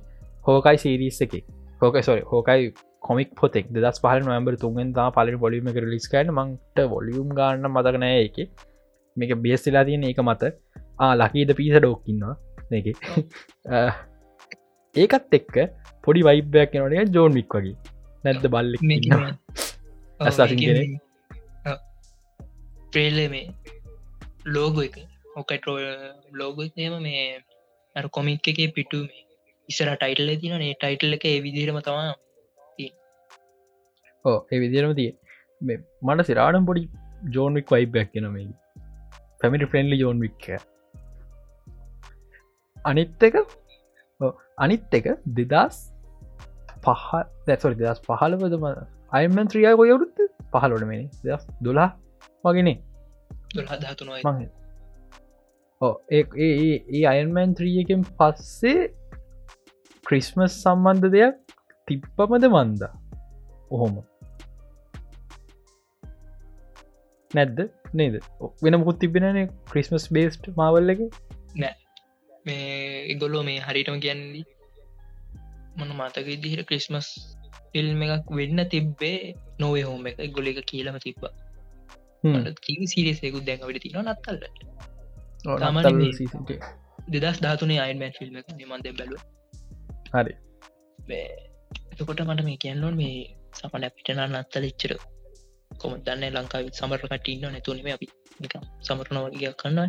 හෝකයි සිරිස් එක. හෝකයි සොරි හෝකයි කොමික් පොතෙක්. දස් පහල නොම්බර තුන්ෙන් තා පලි පොලිම එක ලිස්කන්න මංට වොලියුම් ගන්න මතකනෑ එක මේක බේස්සිලා තියෙන ඒක මත. ලකීද පිස ඩෝක්කින්නවා එක ඒකත් එක්ක පොඩි වයිබයක් නට ජෝන් මික් වගේ. නැද්ද බල්ලෙක් ට්‍රේල මේ ලෝගෝ එක. ඕකටෝ ලෝගොම මේ කොමික් එක පිටු මේ ඉසර ටයිටල තින නේ ටයිටල් එක ඒ විදිරම තමා ඕ ඒ විදිරම තිය. මට සිරාඩම් පොඩි ජෝන්වික් වයිබයක් කෙන මේ පැමිටි ෆ්‍රෙන්ලි ජෝන් වික්ක අනිත් එක අනිත් එක දෙදස් පහ දැසොරි දෙදස් පහලවදම අයිමන් ත්‍රියය කොයවුරුත්ත පහලොට මේ දස් දොලා වගෙනේ ඕ ඒ ඒ අයන්මන් ත්‍රියකෙන් පස්සේ ක්‍රිස්මස් සම්බන්ධ දෙයක් තිප්පමද මන්දා? ඔහොම නැද්ද? නේද? වෙන මුකුත් තිබෙනන ක්‍රිස්මස් බේස්ට් මවල්ල එක? නෑ. මේ ඉගොල්ලෝ මේ හරිටම කියන්නේ මොන මතක ඉදිහිර ක්‍රිස්මස් ෆිල්ම් එකක් වෙන්න තිබ්බේ නොවේ හෝම එක. ගොල එක කියලම තිබ්බ. කී සිරිසයකුත් දැන් විට තින නත්තල්ලට දෙදස් ධාතුනේ අයින්මන් ෆිල්ම් එක. මන්ද බැලුව. හරි. එතකොට මට මේ කියන්නවන් මේ සපන පිටන නත්තල ඉච්චර කොම දන්න ලංකාව සමරකට ඉන්න නැතුනීම අපි. සමරණ වගේ කන්නවා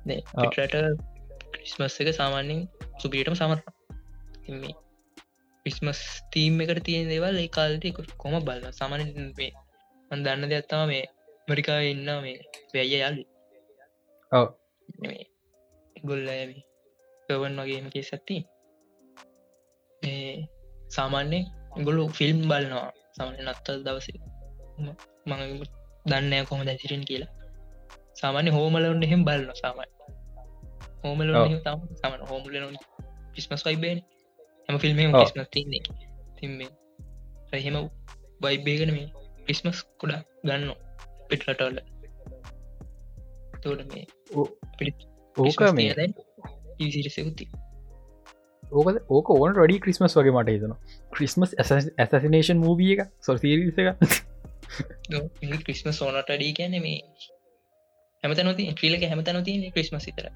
පිටට ක්‍රිස්මස් එක සාමාන්‍යෙන් සුපියටම සමර මේ ක්‍රිස්මස් තීම් එකට තියෙන දේවල් ඒ කාලට කොම බල සාමාන දන්න දෙයක්ත්තම මේ මරිකා ඉන්න මේ වැය යාලි ඔව්. ගොල්ල කවන් වගේම කිය සත්ති සාමාන්‍ය ගොලු ෆිල්ම් බලනවා. සමන නත්තල් දවස මඟ දන්න කොම දැසිරෙන් කියලා. සාමාන්‍ය හෝමලවන්න එහෙම බලන්න සාමයි හෝමල සමන හෝමල කිස්මස් වයිබේන හැම ෆිල්ම් කිස්මස් තින්නේ තිම්ේ රහෙම වයිබේගන මේ ක්‍රිස්මස් කොඩා ගන්න පිටලටවල්ල තෝට මේ ඕක මේ ඉසිරිසකුති ඕක ඕක ඕන රඩි ක්‍රිස්මස් වගේ මට හිතන ක්‍රිස්මස් ඇසසිනේෂන් මූවිය එක? සොසිරිස එක ක්‍රිස්ම සෝනටඩී කියැන මේ හැමතනති ්‍රීලක හැමතනති ක්‍රිස්මස් සිතර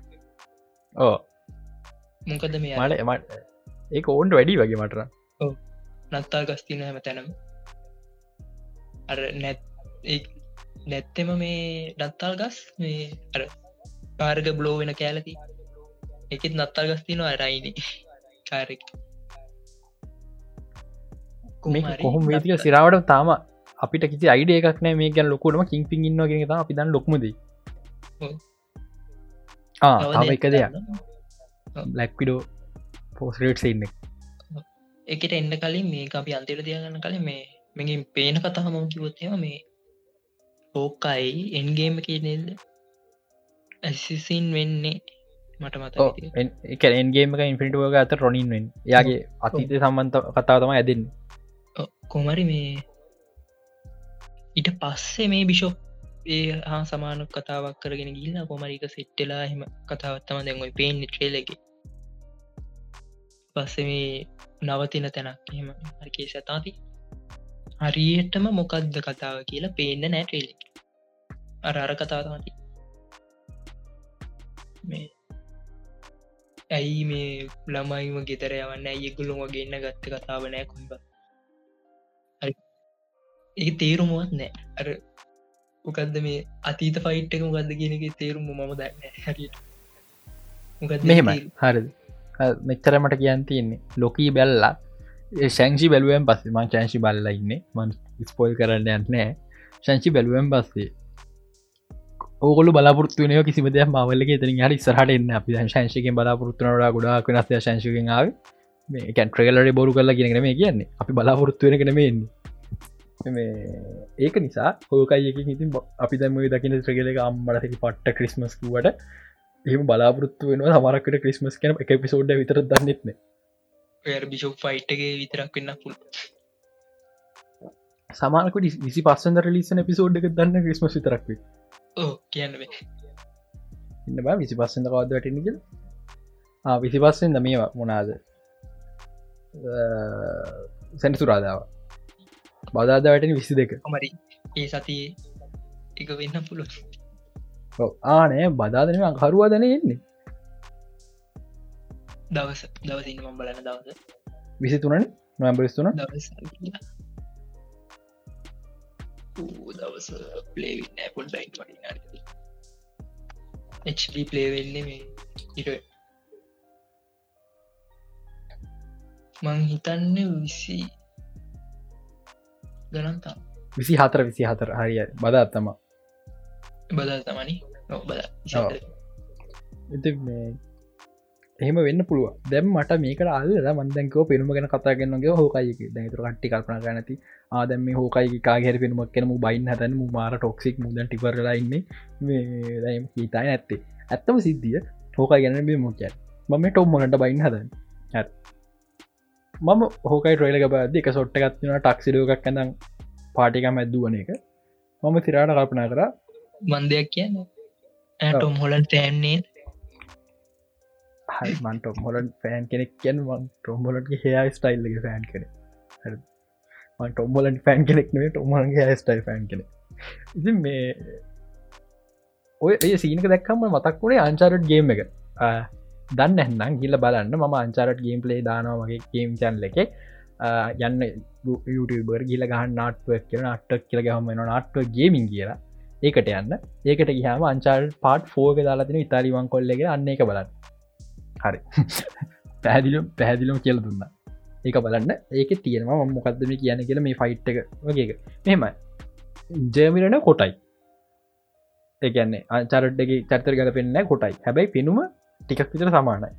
ඕ මොකද මේ මට එමට ඒ ඕන්ට වැඩි වගේ මටර නත්තා ගස්තින හැම තැනම අර නැත් නැත්තෙම මේ ඩත්තාල් ගස් මේ අර පාර්ග බ්ලෝ වෙන කෑලති එකත් නත්තා ගස්තින අරයින කාරෙක් කොහොම මේතික සිරාවට තාම අපිට කිසි අයිඩ එකක් නෑ මේ ගැන් ලොකුටම කින් පින් ඉන්න ගෙන අපි දන් ලොක්මද එක දෙයක්. බ්ලක්විඩෝ පෝස්රේට් ඉන්න එකට එන්න කලින් මේ අපි අන්තිර තියගන්න කලින් මේ මෙගින් පේන කතා මම කිවොත්තම මේ ඕකයි එන්ගේම කියනෙද ඇසිසින් වෙන්නේ මට මත එක එන්ගේමක ඉන්ෆිනිටුවක අත රොනින්ෙන් යාගේ අතීත සම්බන්ත කතාව තම ඇදන්න. කොමරි මේ ඊට පස්සේ මේ බිෂොප් ඒ හා සමාන කතාවක් කරගෙන ගිල්ලා කොමරික සෙට්ටලා හෙම කතාවත්තම දැන්ගොයි පේෙන් ට්‍රේලක පස්ස මේ නවතින තැනක් හෙම හරකේ සතාති හරියටම මොකක්ද කතාව කියලා පේන්න නෑ ට්‍රේලක අර අර කතාවමති මේ ඇයි මේ ළමයිම ගෙතර යවන්න? ඇයගුලුම ගන්න ගත්ත කතාව නෑ කොයිබ ඒ තේරුමුවත් නෑ. අර මොකක්ද මේ අතීත ෆයිට්ක මොකක්ද කියනක තේරුම මම දන්න හැරියට. මෙහෙමයි. හරි. මෙච්චරමට කියන් තියන්නේ. ලොකී බැල්ලා. ශංෂි බැලුවෙන් පස්සේ මං චංශි බල්ල ඉන්න. මන් ස්පොල් කරන්න යන්නෑ ශංචි බැලුවෙන් පස්සේ ඕගොල බලාපොරත්තුවනය කිසිම දෙයක් මවල්ලගේ තරින් හරි සරහට එන්න අපි ශංශකෙන් බලාපොරත්තුනට ගොඩක් වෙනස් ශංශකෙන් ආව. මේකැන් ට්‍රේලට බොරු කරලා කියනගෙන මේ කියන්නේ. අපි බලාපොරත්තුවෙන කන මේන්නේ ඒක නිසා හෝකයික ඉතින් අපි දැම දකින ත්‍රගලක අම්මලසකි පට්ට ක්‍රිස්මස් කුවට එම බලාපොරත්තු වෙන හමරකට ක්‍රිස්මස් කන එක පිසෝඩ් විතර දන්නෙත්න බිෂෝ ෆයිට්ගේ විතරක් වෙන්න පුල් සමානකට විසි පස්සන්ද ලිසන පිසෝඩ් එක දන්න ක්‍රිස්මස් විතරක්වේ කියන්න ඉන්න බා විසි පස්සෙන්ද කවද වැටනික විසි පස්සෙන්ද මේවා මොනාද? සැනිසුරාදාව බදාද වැටෙන විසි දෙක මරි ඒ සතියේ එක වෙන්න පුළුව ආනෑ බදාදනම අකරුවා දැන එන්නේ? දවස දවසින්න මම් බලන දවස. විසි තුනන නොම්බරිස්තුන දවස දවස පලේවින්න පොල් ඩයින් වඩි පලේවෙල්ල මේ ඉර මං හිතන්න විසි ගනන්තා විසි හතර විසි හතර හරිය බද අත්තම බදා තමනි බද එහෙම වෙන්න පුළුව දැම් මට මේක අල්ල මන්දැකව පෙනුම ගැන කතාගන්නගේ හෝකයික දැතුර කට්ටි කල්පන ගනති ආදැම හෝකයි කාගර පෙනුමක් කෙනම බයින් හතන මාර ටොක්සික් මුදන් ටිපරලයින්න හිතයි නැත්තේ ඇත්තම සිද්ධිය හෝකයි ගැන බේ මොකය මම ටොම්මලට බයින් හදන්න මම හෝකයි ට්‍රයිලක බද එක සොට්ට ගත්තින ටක්සිඩෝකක් කඳම් පාටිකම ඇදදුවන එක. මම තිරාට කල්පනා කර. මන්දයක් කියන්න? ඇටොම් හොලන් තෑන්නේ මන්ට මොලන් ෆෑන් කෙනෙක් කියන් ටොම්බොලට හයා ස්ටයිල්ලගේ ෆෑන් කෙන ටොම්බොලන් ෆෑන් කෙනෙක්. නේ ටොමන්ගේ ස්ටයි ෆෑන් කෙන ඉති මේ ඔය ඒ සීනක දැක්කම මතක් වුණේ අංචාරට් ගේම් එක දන්න එන්නම් ගිල්ල බලන්න මම අංචාරට් ගේම් පලේ දානවා වගේ ගේම් චන්ල එක. යන්න YouTuber ගිල ගහන් නාටුවක් කියන අට්ටක් කියල ගහම වෙන නාට්ව ගේමින් කියලා. ඒකට යන්න. ඒකට ගහම අංචාල් පාට් ෆෝග දාලාතින ඉතාලිවන් කොල්ලගේ අන්න එක බලන්න. හරි. පැහැදිලුම් පැහැදිලුම් කියල දුන්න. ඒක බලන්න. ඒක තියෙනවා මොකක්දම කියන කියල මේ ෆයිට් එක වගේ මෙහෙමයි. ජයමිරණ කොටයි. එකන්නේ අචරට්ගේ චරිතර ගල පෙන්න්න කොටයි. හැබැයි පෙනුම ටිකක් විතර සමානයි.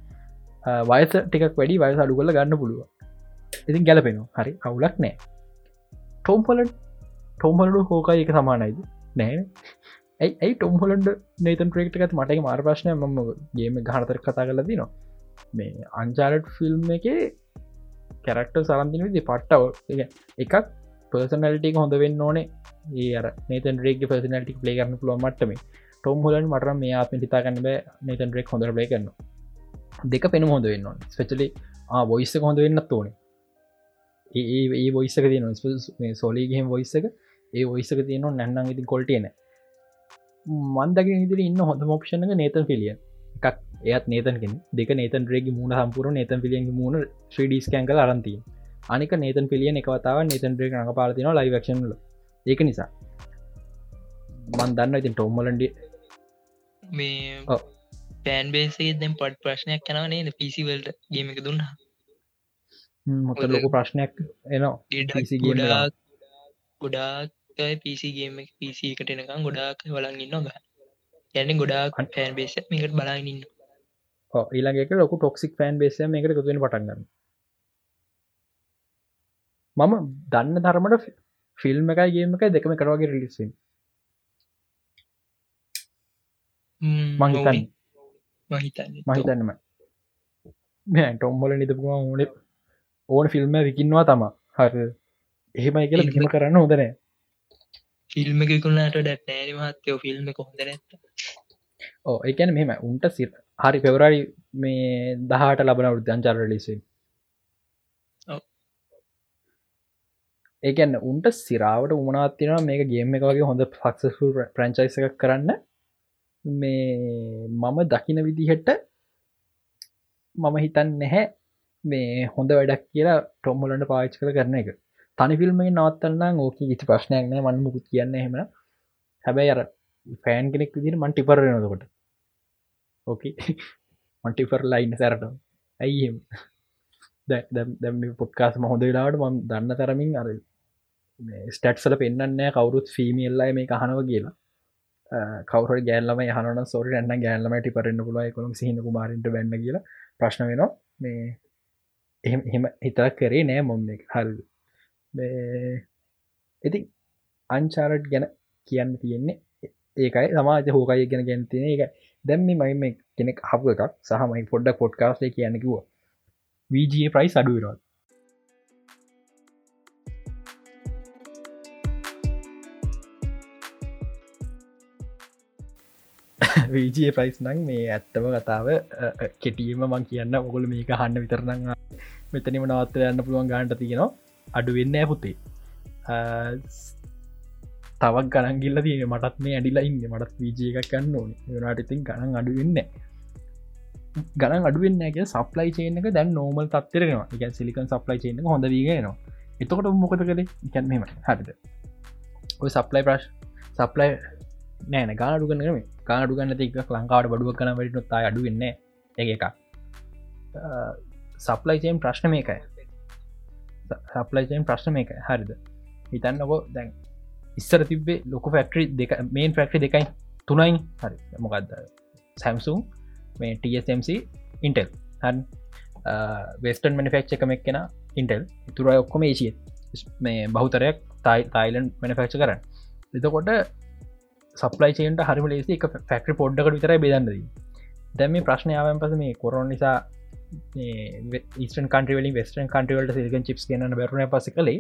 වයස ටිකක් වැඩි වයස අඩු කල ගන්න පුළුව ඉතින් ගැලපෙනු හරි අවුලක් නෑ. ටෝම්පල ටෝම්පලඩු හෝකයි එක සමානයිද? නෑ ඇයි ඇයි ටොම්හොලන්ඩ නේතන් ප්‍රේක්ට එකත් මටක මාර ප්‍රශ්නය මම ගේම ගහනතර කතා කල දිනවා මේ අංචාරට් ෆිල්ම් එක කැරක්ට සරන්තින විදි පට්ටව. එකක් පර්සනල්ටික හොඳ වෙන්න ඕනේ. ඒ අර නතන් රේක් පර්සනල්ටික් ප්ලේ කරන්න පුළුව මටම ටොම් හොලන් මට මේ අප හිතාගන්න බෑ. නතන් රෙක් හොඳ ප්ලේ කරන්න දෙක පෙන හොඳ වෙන්න ස්පෙචලි බොයිස්ස හොඳ වෙන්නත් ඕනේ. ඒ ඒ බොයිස්සක තියන සොලිගහෙම බොයිස්සක ඒ ඔයිස්සක තියන නැන්නම් ඉති කොල්ටේන මන්දක ඉදිරි ඉන්න හොඳ මොක්ෂණක නේතන් පිලිය එකක් එයත් නේතන්ගෙන් දෙක නේතන් රේග මුණ සම්පුර නේතන් පිලියගේ මුණ ශ්‍රඩිස්කෑන්කල අරන්තිී අනික නේතන් පිලිය එකවතාව නේතන් රේ නඟ පාලතින ලයිවක්ෂන්ල ඒක නිසා. මන් දන්න ඉතින් ටොම්මලන්ඩ මේ පෑන් බේසේ දැම් පට ප්‍රශ්නයක් කනවනේ පිසිවල්ට ගේම එක දුන්න. මොත ලොක ප්‍රශ්නයක් එනවා. ගොඩාක් පිසිගේම පිසි එකට එනකම් ගොඩාක් වලන් ඉන්න ග යන්න ගොඩාක් පෑන් බේස මේකට බලන්න ඊළඟක ලොක ටොක්සික් පෑන් බේස එකට තුන පටන්ගන්න මම දන්න ධර්මට ෆිල්ම් එකයි ගේම එකයි දෙකම කරවාගේ රිලිස්සින් මහිතන් මහිතන්නම ටොම්බල නිතපුවා ඕන ඕන ෆිල්ම් විකින්වා තම. හර. එහෙමයි කියලා ගම කරන්න හොදනෑ ෆිල්ම් එකකුණට ඩැත් නෑන මහත්තයෝ. ෆිල්ම් එක හොඳ නැත්ත ඕ එකන මෙම උන්ට සිර හරි පෙවරරි මේ දහට ලබන උද්‍යංචාර ලිසින් ඒකන්න උන්ට සිරාවට උමනාත්තින මේක ගේම එක වගේ හොඳ පක්සු ප්‍රංචයිස එකක් කරන්න මේ මම දකින විදිහට මම හිතන් නැහැ මේ හොඳ වැඩක් කියලා ටොම්මලට පාච් කළ කරන එක. තනි ෆිල්ම්ම නවත්තන්න ඕක ඉති ප්‍රශ්නයක් නෑ මන් මුකුත් කියන්න එහෙම හැබැයි අර ෆෑන් කෙනෙක් විදිර මන් ටිපරනකොට ඕකේ. මන්ටිෆර් ලයින්න සැරට ඇයිම් දැම් පොට්කාස් මහොද වෙලාට ම දන්න තරමින් අර ස්ටට්සල පෙන්න්නෑ කවුරුත් ෆීමිල්ලයි මේ අහනව කියලා. කවර ගෑල්ලම හන සොර න්න ගෑල්ලමට පරන්න පුල කොළම් සිහින කුමාරට බැන්න කියලා ප්‍රශ්න වෙනවා. මේ එහෙම එහෙම හිතක් කරේ නෑ මොම් එක. හල් ඉති අංචාරට් ගැන කියන්න තියෙන්නේ ඒකයි. සමාජ හෝකයි ගැන ගැනතින එක දැම්මි මයිම කෙනෙක් හප එකක්. සහමයි පොඩ්ඩ පොඩ්කාස්ේ කියන්නකිව වීජයේ ප්‍රයිස් අඩුවරත් වීජයේ ප්‍රයිස් නං මේ ඇත්තම කතාව කෙටීම මං කියන්න ඔගොල මේක හන්න විතරනං මෙතනිම නවත්තර යන්න පුළුවන් ගාන්ට තියෙනවා. අඩු වෙන්න පුතේ. තවක් ගණන්ගිල්ල තියෙන මටත් මේ ඇඩිලා ඉන්න. මටත් වීජය එකක් කන්න ඕන. යනාට ඉතින් ගණන් අඩු වෙන්න ගණන් අඩුවෙන්නගේ සප්ලයි චේනක දැන් නෝමල් තත්තරෙනවා එක සිලිකන් සප්ලයි චේන හොඳ වීගනවා එතකොට මොකද කළේ? එකැන්ීම හරිද? ඔය සප්ලයි ප්‍රශ් සප්ලයි නෑන ගාඩු කනම කාඩු ගන්න තික ලංකාවට බඩුව කන වැට තා අඩු වෙන්න ඒ එක සප්ලයි චේම් ප්‍රශ්න මේකයි. සප්ලයි චේම් ප්‍රශ්න මේක හරිද? හිතන්නකො දැන් ඉස්සර තිබේ ලොක ෆක්ටරි දෙක මේන් ෆක්ටි දෙකයි තුනයි. හරි. මොකක්ද සැම්සුම් මේ TSMC ඉන්ටෙල් හන් වෙස්ටන් මනිෆෙක්් එක මෙක්ෙන ඉන්ටෙල් තුර ඔක්කොම ඒසිය මේ බහුතරයක් තයි තයිලන් මනිෆෙක්ෂ කරන්න. එතකොට සප්ලයි චේන්ට හරිම ලේසි එක ෆැක්ටරි පොඩ්ඩකට විතර බෙදන්නදී දැම මේ ප්‍රශ්නාවෙන් පස මේ කොරොන් නිසා ස්ටන් කන්ටවලින් වෙස්ටන් කන්ටවලට සිල්ගන් චිප්ස් කියන්න බැරුණ පස කළේ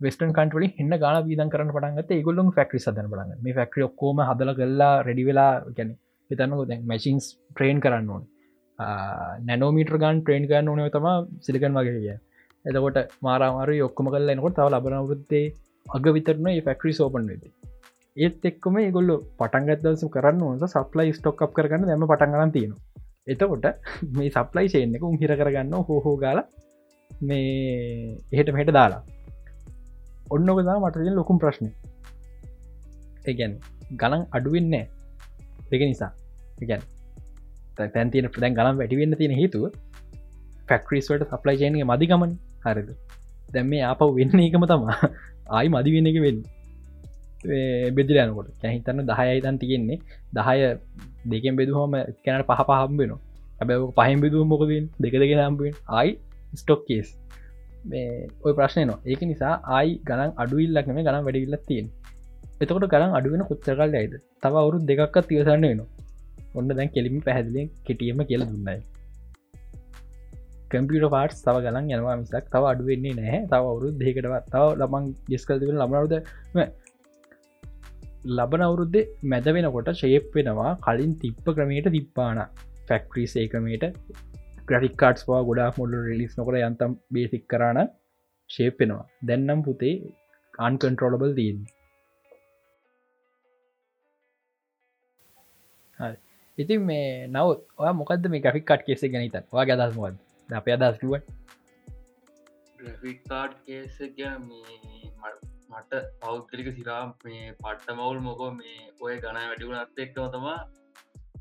වෙස්ටන් කන්ටවලි හන්න ගාන වීදන් කරන්න පටන්ගත ගොල්ලුම් ෆක්ටරි සදන බලන්න. මේ ෆක්ටරි ඔක්කෝම හදල කල්ලා රෙඩිවෙලා ගැන හිතන්නක දැන් මැසින්ස් ට්‍රේන් කරන්න ඕන. නැනෝමීටර් ගන් ට්‍රේන් කරන්න ඕනය තම සිලිකන් වගේ කිය එතකොට මාරමාර ඔක්කම කල්ල එනකොට තව ලබන වෘත්තේ අග විතරන ෆක්ටරි සෝපන් වෙති ඒත් එක්කම ගොල්ල පටන්ගත්දසු කරන්න ඕස සප්ලයි ස්ටොක් අප කරගන්න දැම පටන්ගන්න තියෙන එතකොට මේ සප්ලයි ශයන්නක උම් හිර කරගන්න හෝහෝ ගාල මේ එහෙට මෙට දාලා. ඔන්නකදා මටතිය ලොකුම් ප්‍රශ්නය ඒගැන් ගණන් අඩුවෙන්නේ දෙක නිසා. ගැන් තැන් තියන ප්‍රදැන් ගනම් වැඩිවෙන්න තියෙන හේතුව ෆැක්ට්‍රීස්වට සප්ලයි ජයනය මදිගමන් හරිද? දැම් මේ අප වෙන්න එකම තමා ආයි මදි වෙන්න එක වෙන්න. බෙදිලයනකොට කැහිතන්න දහයයිතන් තියෙන්නේ. දහය දෙකෙන් බෙදුහම කැනට පහ පහම්බෙන ඇබැ පහම් බෙදුව මොකද දෙක දෙක නම්බෙන් අයි ස්ටොක් කේස් ඔය ප්‍රශ්නය නවා ඒක නිසා ආයි ගණන් අඩුවිල්ලක්නම ගනම් වැඩිවිල්ලක් තියෙන් එතකොට ගරන් අඩුවෙන කොච්චරකල් ඇයිද තව අවුරු දෙකක් තිවසන්න වෙන ඔන්න දැන් කෙලිමි පැහැදිලෙන් කෙටියම කියල දුන්නයි කම්පියට පාට් තව ගලන් යනවා මිසක් තව අඩුවෙන්නේ නැහැ. තව අවුරු දෙකටවත් තව ලබන් ගෙස්කල් තිබෙන ලබනවද ලබන අවුරුද්දේ මැද වෙනකොට ශේප් වෙනවා කලින් තිප්ප ක්‍රමයට තිප්පාන. ෆැක්ට්‍රී සේකමට ග්‍රටිකාටස් වා ගොඩා මුල්ල රිලිස් නොකර යන්තම් බේසික් කරන ශේප්පෙනවා දැන්නම් පුතේ අන්කන්ට්‍රෝලබල් දීන් ඉතින් මේ නවත් ඔය මොකද මේ ග්‍රික්කාට් කෙසේ ගැනීතන් වා ගදස් මොද අප අදස්කිව ග්‍රෆිකාඩ් කේස මට පෞද්ගලික සිරා මේ පට්ට මවුල් මොකෝ මේ ඔය ගණ වැඩිවුණ අත් එක්කම තමා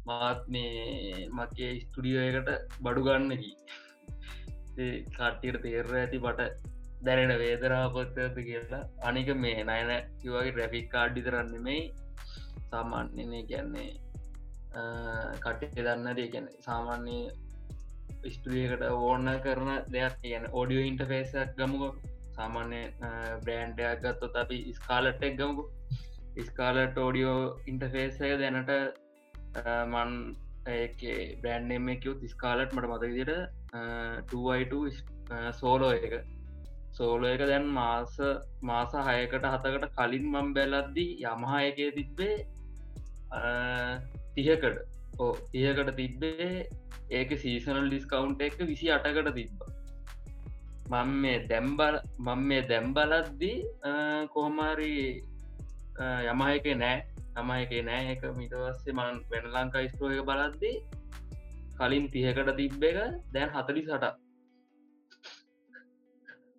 මාත් මේ මගේ ස්තුඩියෝයකට බඩු ගන්නකි කට්ටියට තේර ඇති පට දැනෙන වේදරාපත්තඇත කියලා. අනික මේ නයන කිවගේ රැෆික් කාඩ්ඩි තරන්න මේ සාමාන්‍යනය කියන්නේ කට්ටේ දන්න දේ ගැන සාමාන්‍ය ස්ටුලියකට ඕන්න කරන දෙයක්. කියන ඕඩියෝ ඉන්ටෆේසක් ගමුක. සාමාන්‍ය බ්‍රෑන්ඩයක් ගත්තොත් අපි ස්කාලට්ටක් ගමුකු. ස්කාලට ෝඩියෝ ඉන්ටෆේසය දැනට මන් ඒකේ බ්‍රෑන්්ම කිව් ස්කාලට් මට මතවිදිට 2අයිට සෝලෝ එක. සෝලෝ එක දැන් මාස මාස හයකට හතකට කලින් මම් බැලද්දී යමහා එකේ තිබ්බේ තිහකට ඕ තියකට තිබ්බේ ඒක සීසනල් ඩිස්කවුන්් එක විසි අටකට තිබ්බ. මං මේ දැම්බල් මං මේ දැම්බලද්දී කොහොමාරි යමයක නෑ. තමයි එක නෑ එක මිටවස්සේ මන් වෙන ලංකා ස්ටෝ එක බලද්දී කලින් තියකට තිබ්බ එක දැන් හතලි සට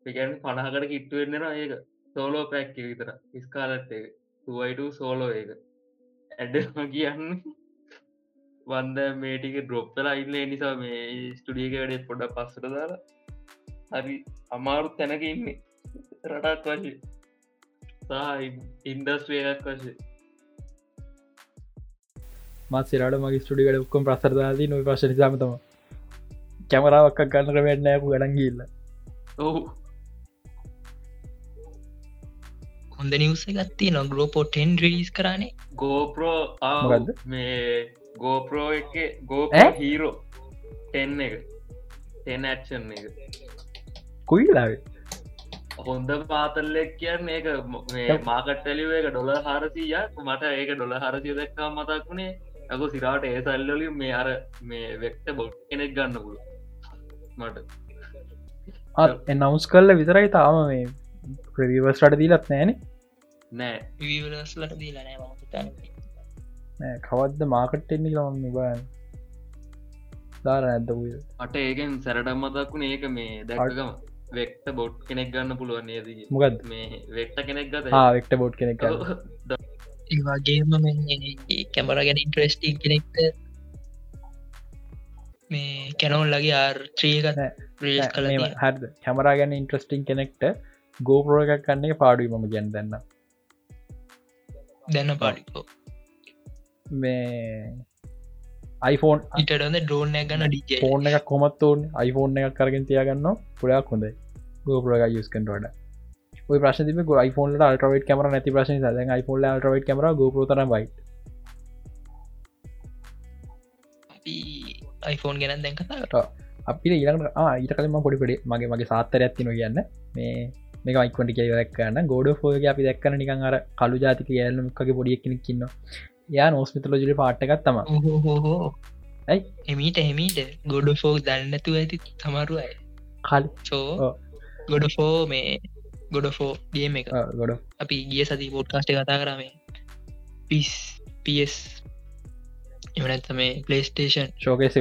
පිගැන් පණහකට කිට්ටුවෙන්නෙන ඒක. සෝලෝ පැක් විතර. ස්කාලට් එක. තුවයිට සෝලෝ එක. ඇඩම කියන්න වන්ද මේටික ඩ්‍රොප්පලා ඉන්න. නිසා මේ ස්ටඩියක වැඩේ පොඩ පස්සට දාලා හරි. අමාරුත් තැනක ඉන්නේ. රටක් වශය සහ ඉන්දස්්‍රේයක් වශය මත් සිරට මගේ ස්ටඩිකට ඔක්කොම් ප්‍රසරදාදී නොයි පශ නිසාමතම කැමරාවක් ගන්නට වැඩනෑපු ගඩන්ගිල්ල ඔහු හොඳ නිවස ගත්ති නො ග්‍රෝපෝටෙන් රිලිස් කරන්නේ ගෝපරෝ මොකක්ද? මේ ගෝපරෝ එක ගෝප? හීරෝ ටෙන් එක. ටෙන් ඇක්ෂන් එක කුයිලාවේ හොඳ පාතල්ලෙක් කියන්න ඒක මාකට්ටලිව එක ඩොල හාරසිය මට ඒක ඩොල හරසිය දක්කා මතක් වුණේ. ඇක සිරාට ඒ සල්ලලින් මේ අර මේ වෙක්ට බොට් කෙනෙක් ගන්න පුල මට. එන්නවස් කල්ල විතරයි තාම මේ ප්‍රවීවස්ටට දීලත් නෑන නෑ. විවලස්ලට දීලා නෑ මතන්න කවද්ද මාකට්ටෙන්නේ ලොන්න බයන් දාර වූ අට ඒකෙන් සැරට මතක්ුණ ඒක මේ දැක්කම වෙක්ට බොට් කෙනෙක් ගන්න පුළුවන් නේද? මොකද මේ වෙක්ට කෙනෙක් ගත වෙක්ට බෝඩ් කෙනෙක් ඒවාගේම කැමර ගැන ඉන්ට්‍රස්ටික් කෙනෙක්ට මේ කැනවල් ලගේ ආර්ත්‍රියකත් ප්‍රේස් කල හද කැමරා ගැන ඉන්ට්‍රස්ටිං කෙනෙක්ට ගෝපරෝ එකක් කන්නේ පාඩුව මම ගැන් දන්න දැන්න පාඩිකෝ මේ iPhoneෆෝන් ඉටඩඳ ඩෝන ගන්න ෆෝන් එක කොමත් ඕන්. iPhoneෆෝන් එකක් කරගෙන තියාගන්න පුඩක් හොඳයි. ගෝපරග යස් කටට ඔය ප්‍රශ තිබ iPhone අල්ටරවේට කමර නැති ප්‍රශන ද iPhone අල්ටරවේට කමර ගෝපරතන බයි iPhone ගැන දැන් කතා අපි ඊට ඊට කලම පොඩිපඩි මගේ මගේ සාත්තර ඇත්තින කියන්න. මේ මේක මයිකොට කිය දක්කන්න ගෝඩ ෆෝග අපි දක්කන නිකන් අර කලු ජාතික යල්ලමක්ගේ පොඩියක් කෙනෙක් කින්න යා නෝස්මිතලෝජලි පාට්ටකත් තම ඇයි? එමීට එමීට. ගොඩ ෆෝක් දන්නතු ඇති තමරු අය. කල් චෝ ගොඩ ෆෝ මේ ගොඩ ෆෝ ඩියම එක. ගොඩ අපි ගිය සති පෝට්කාස්ට කතා කරමේ පිස් පිස් එමනැත්ත මේ පලේස්ටේෂන් ශෝකේස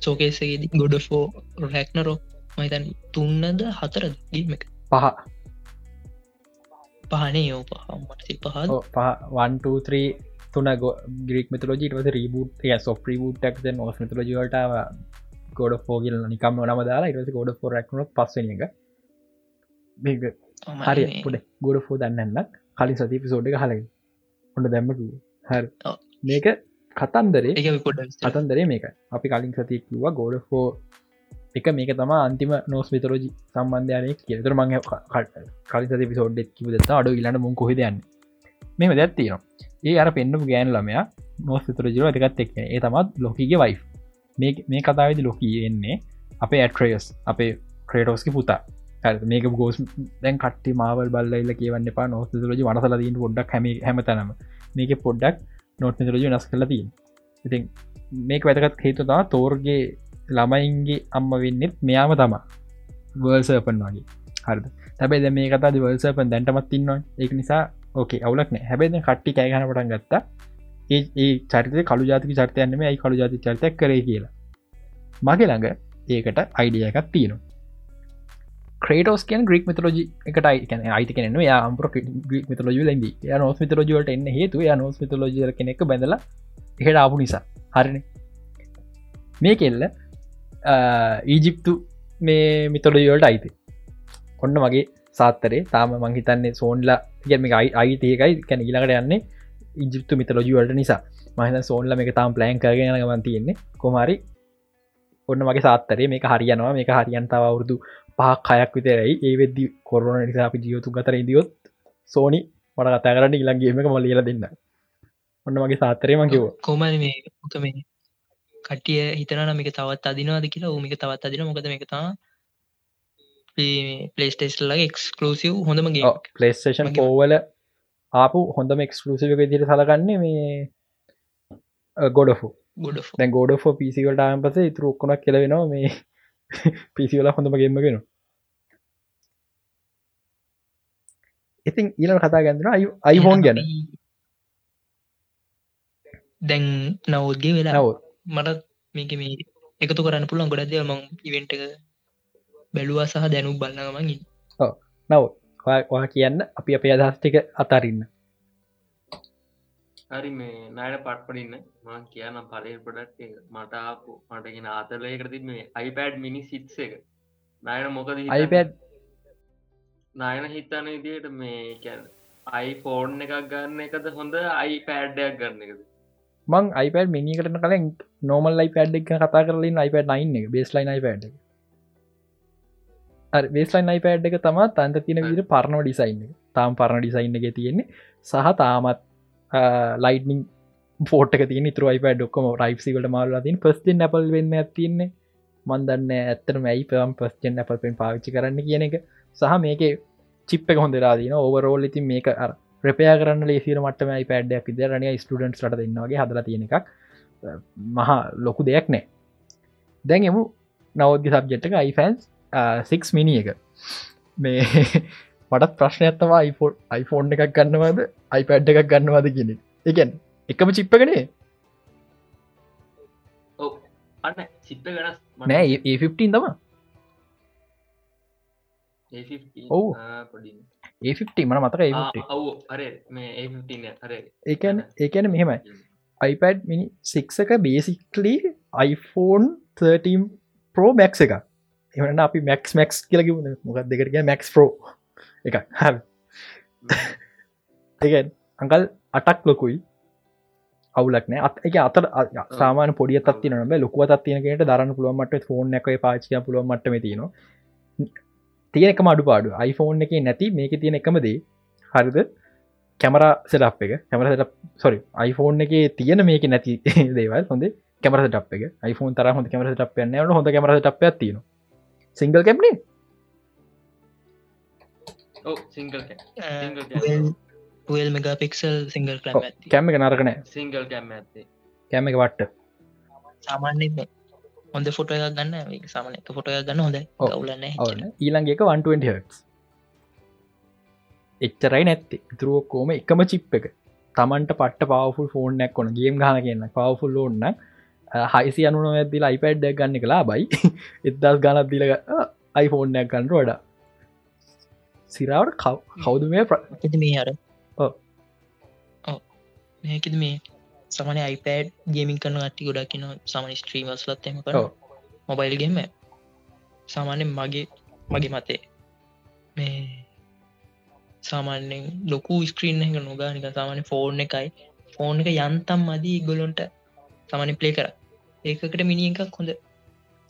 සෝකේසගේ ගොඩ ෆෝ රැක්නරෝ මහිතන් තුන්නද හතර ගීම එක? පහ. පහනේ යෝ පහමටසි පහල් පහන්ටත්‍රී තුන ග්‍රික් මෙතලෝජීට රීබුට් සො ප්‍රීබුට්ක් නොස් මෙතලජීවටාව ගොඩ ෆෝගල් නිකම් නම දාලා ඉරස ගොඩ ෆෝ රක්න පස්සන එක. හරි පුඩ ගොඩ ෆෝ දන්නන්න කලින් සති පිසෝඩ් එක හලයි ඔන්න දැම්ම හ ඔව්. මේක කතන්දරේ එක පොඩ අතන්දරේ මේක. අපි කලින් සතියක්වා ගෝඩ හෝ එක මේක තම අන්තිම නෝස් මිතරෝජි සම්බන්ධයනය කියතර මං කලි සති පිසෝඩ්ඩෙක් කිව දෙත අඩු ඉලන්න මුන් කොහෙදයන්න මෙම දැත්තිනවා ඒ අර පෙන්න්නපු ගෑන් ළමයා නෝස් විතරජිව ඇතිකත් එක් ඒ තමත් ලොකගේ වයි මේ කතාවදි ලොකී එන්නේ අපේ ඇට්‍රයස් අපේ ක්‍රේටෝස්කි පුතා. මේක ගෝස් දැන් කට්ටි මාවල් බල්ල කියවන්න පා නොස් ලජි වනසල දීන් පොඩ්ඩක් හැම හැමතනම. මේක පොඩ්ඩක් නොට් මිතරජි නස් කලතින් ඉතින් මේක වැතකත් හේතුතා තෝර්ගේ ළමයින්ගේ අම්ම වෙන්නෙත් මෙයාම තම. වර්සපන් වගේ. හරද? හැබැයි දැ මේ කතා වර්සපන් දැන්ටමත් ඉන්නවා ඒක නිසා ඕකේ අවුලක් නෑ. හැබැයි කට්ටි කෑගන පටන් ගත්තා. ඒ ඒ චරිතය කළු ජාතික චර්තයන්නම ඇයි කළු ජාති චර්තයක් කරේ කියලා. මගේ ළඟ ඒකට අයිඩිය එකක් තියෙනවා. ක්‍රේටෝස් කියන් ග්‍රික් මිතලෝජි එකට අයිකන අයිති කෙන යාම්පර ග්‍රික් මිතලෝජි ලැද ය නොස් මිතලෝජිවලට එන්න හේතු ය නොස් මිතලෝජි කෙනෙක් බැඳල එකට ආපු නිසා. හරින. මේ කෙල්ල ඊජිප්තු මේ මිතොලජිවලට අයිති. ඔන්න මගේ සාත්තරේ. තාම මංහිතන්නේ සෝන්ලා ගැම අයිතියකයි කැන ඉලකට යන්නේ ඉජිප්තු මිතලෝජිවලට නිසා. මහිත සෝන්ල මේ තාම් ප්ලෑන් කරගෙන ගමන් තියෙන්නේ. කොමරි ඔන්න මගේ සාත්තරේ මේ හරියනවා. මේ හරියන්තාව අවුරුදු පහක් කයක් විතරයි. ඒ වෙද්දි කොරුණ නිසා අපි ජියයුතු ගතර ඉදියොත් සෝනි මට කතා කරන්න ඉලන්ගේමක මලියල දෙන්න. ඔන්න මගේ සාත්තරයම කිව කොමන මේ මොක මේ කටිය හිතන මේක තවත් අදිනවාද කියලා. ඌමික තවත් අදින මොකද මේක තා පලේස්ටේස්ලගේ එක්ස්කලසිව් හොඳමගේ පලේස්ටේෂන් මගේ- පෝවල ආපු හොඳම එක්ස්කලසිව විදිර සලගන්නේ මේ ගොඩෆු ගොඩ ගෝඩ පිසිවලට ආයන් පස ඉතුර ඔක්කොනක් කෙලවෙනවා මේ පිසිවල හොඳම ගෙන්මගෙන ඉතින් ඊලට කතා ගැන්දෙන අයි අයිෆෝන් ගැන. දැන් නවෝද්ගේ වෙලා මට මේක මේ එකතු කරන්න පුළුවන් ගොඩක් දෙව මං ඉවෙන්ට එක බැලුවා සහ දැනු බලන්නගමන් ඉන්න. නව. වා කියන්න අපි අපේ අදහස්ටික අතරින්න. හරි මේ නයට පට්පඩින්න මං කියනම් පලේ පොඩක් මට ආපු මටගෙන ආතරලයකට තිබ මේ අයිපඩ් මිනි සිත්ස එක. නයන මොකද අයිපඩ් නයන හිතන ඉදියට මේ කැන අයිෆෝන් එකක් ගන්න එකද හොඳ අයිපෑඩ්ඩයක් ගන්න එකද? මං අයිපඩ මිනි කරන කලින් නෝමල් ලයි පැඩ් එක කතා කරලින් අයිපඩ් නයින් එක බේස්ලයින් අයිපඩ් බේස්ලයින් අයිපඩ් එක තම තන්ත තින විදිර පරණ ඩිසයින් තාම් පරණ ඩිසයින් එක තියෙන්නේ සහ තාමත් ලයිටනිින් පෝට්ක තින තුර අයිප ඩොක්කම රයිප්සිකට මාරලා තින් පස්තින් අපල් වෙන්න ඇතින්නේ මන්දන්න ඇත්තන මැයි පම් පස්ටෙන් අපල් පෙන් පාවිච්චි කරන්න කියන එක. සහ මේක චිප්ප හොඳරාදින ඕවරෝල් ඉතින් මේක අර ප්‍රපයා කරන්න ලේසිර මටම පඩක් විද රනිය ස්ටඩන්ස් ට දෙන්නගේ හදල තියෙන එකක්. මහා ලොකු දෙයක් නෑ. දැන් එමු නවද්‍ය සබ්ජෙට්ක iෆන්ස් 6 මිනි එක. මේ මටත් ප්‍රශ්නයත්තවා iPhone iPhone එකක් ගන්නවද iPad එකක් ගන්නවාද කියන එකන් එකම චිප්පකනේ අන්න සිත්ත ගනස් නෑ ඒ15 තම ඔව්. පොඩි. ඒ15 මන මතක ඒකන ඒකන මෙහෙමයි. iPad මිනි 6 එක බේසික්ලි iPhone 13 Pro Max එක එවන අපි මැක්ස් මැක්ස් කියලකිව මොකක් දෙකට මැක්ස් Pro. එක හ එක අඟල් අටක් ලොකුයි. අවුලක් නෑ. අත් එක අතර සාමාන පොඩිය තත්තින ම ලොකුව තියනකට දරන්න පුළුවන්මට ෆෝන් එක පාචිය පුළුවන් මටම තියනවා. තියෙන එක අඩු පාඩු iPhone එක නැති මේක තියෙන එකමදේ හරිද? කැමර සෙටප් එක. කැමර සොරි iPhone එක තියෙන මේක නැති දේවල් හොඳ කැමර ටප් එක. iPhone තර හොඳ කැමර ටප් යන්න හොඳ කැමර ටප් ඇතින සිංගල් කැප්නේ ඔව සිංගල් ල් මෙගපික්සල් සිංගල් කැම එක නරකනෑ සිංගල් කැම්ම ඇත්තේ. කැම එක වට්ට. සාමාන්‍ය හොඳ ෆොට එකක් ගන්න සාමන එක ෆොට එකක් ගන්න හොඳ ඔව්. ගවලන්න අවන ඊළඟ එක 120 හස් එච්චරයි නැත්ති. ඉතුරුවක්කෝම එකම චිප් එක. තමන්ට පට පවෆුල් ෆෝර්නක් කොන ගේම් ගන කියන්න පවෆුල් ඕන්න හයිසි අනුන ඇදදිල අයිපඩ් ගන්න කලා බයි එදස් ගනත් දිල අයිෆෝර්නයක් ගන්නට වඩා. සිරාවට කව් කවුද මේ ප්‍ර ඇති මේ අර. මේකද මේ සමන අයිපඩ් ගේමින් කරන අටි ගොඩක් කියන සමන ස්ත්‍රීමස් ලත්තම කර. මොබයිල්ගේම සාමාන්‍ය මගේ මගේ මතේ. මේ සාමාන්‍යෙන් ලොකු ස්ක්‍රීන් එක නොගා නික සාමාන්‍ය ෆෝර්න් එකයි. ෆෝන් එක යන්තම් මදී ඉගොලොන්ට සමනි ප්ලේ කර ඒකට මිනි එකක් හොඳ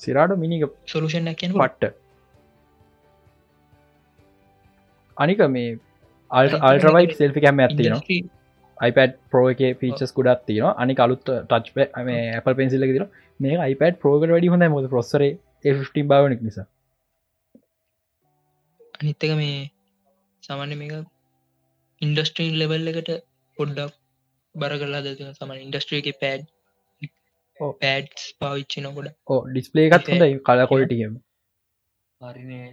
සිරාට මිනික සොලුෂන් කියන පට්ට. අනික මේ අල්ට අල්ට්‍රවයි සෙල්ි කැම ඇතින iPad පෝ එක පිචස් කුඩත් තින අනි අලුත් ටච් Apple පෙන්සිල්ල තින මේ iPad පෝගට වැඩි හොඳ මොද පොස්සර බාවනෙක් නිසා. අනිත්තක මේ සාමාන්‍ය මේක ඉන්ඩස්ට්‍රීන් ලෙවල් එකට පොඩ්ඩක් බර කරලා ද සම ඉන්ඩස්ට්‍රිය එක පෑඩ් පෑඩ්ස් පාවිච්චි නොකොට ඕ ඩිස්පලේ එකත් හොඳයි කලා කොලටියම හරිනේ.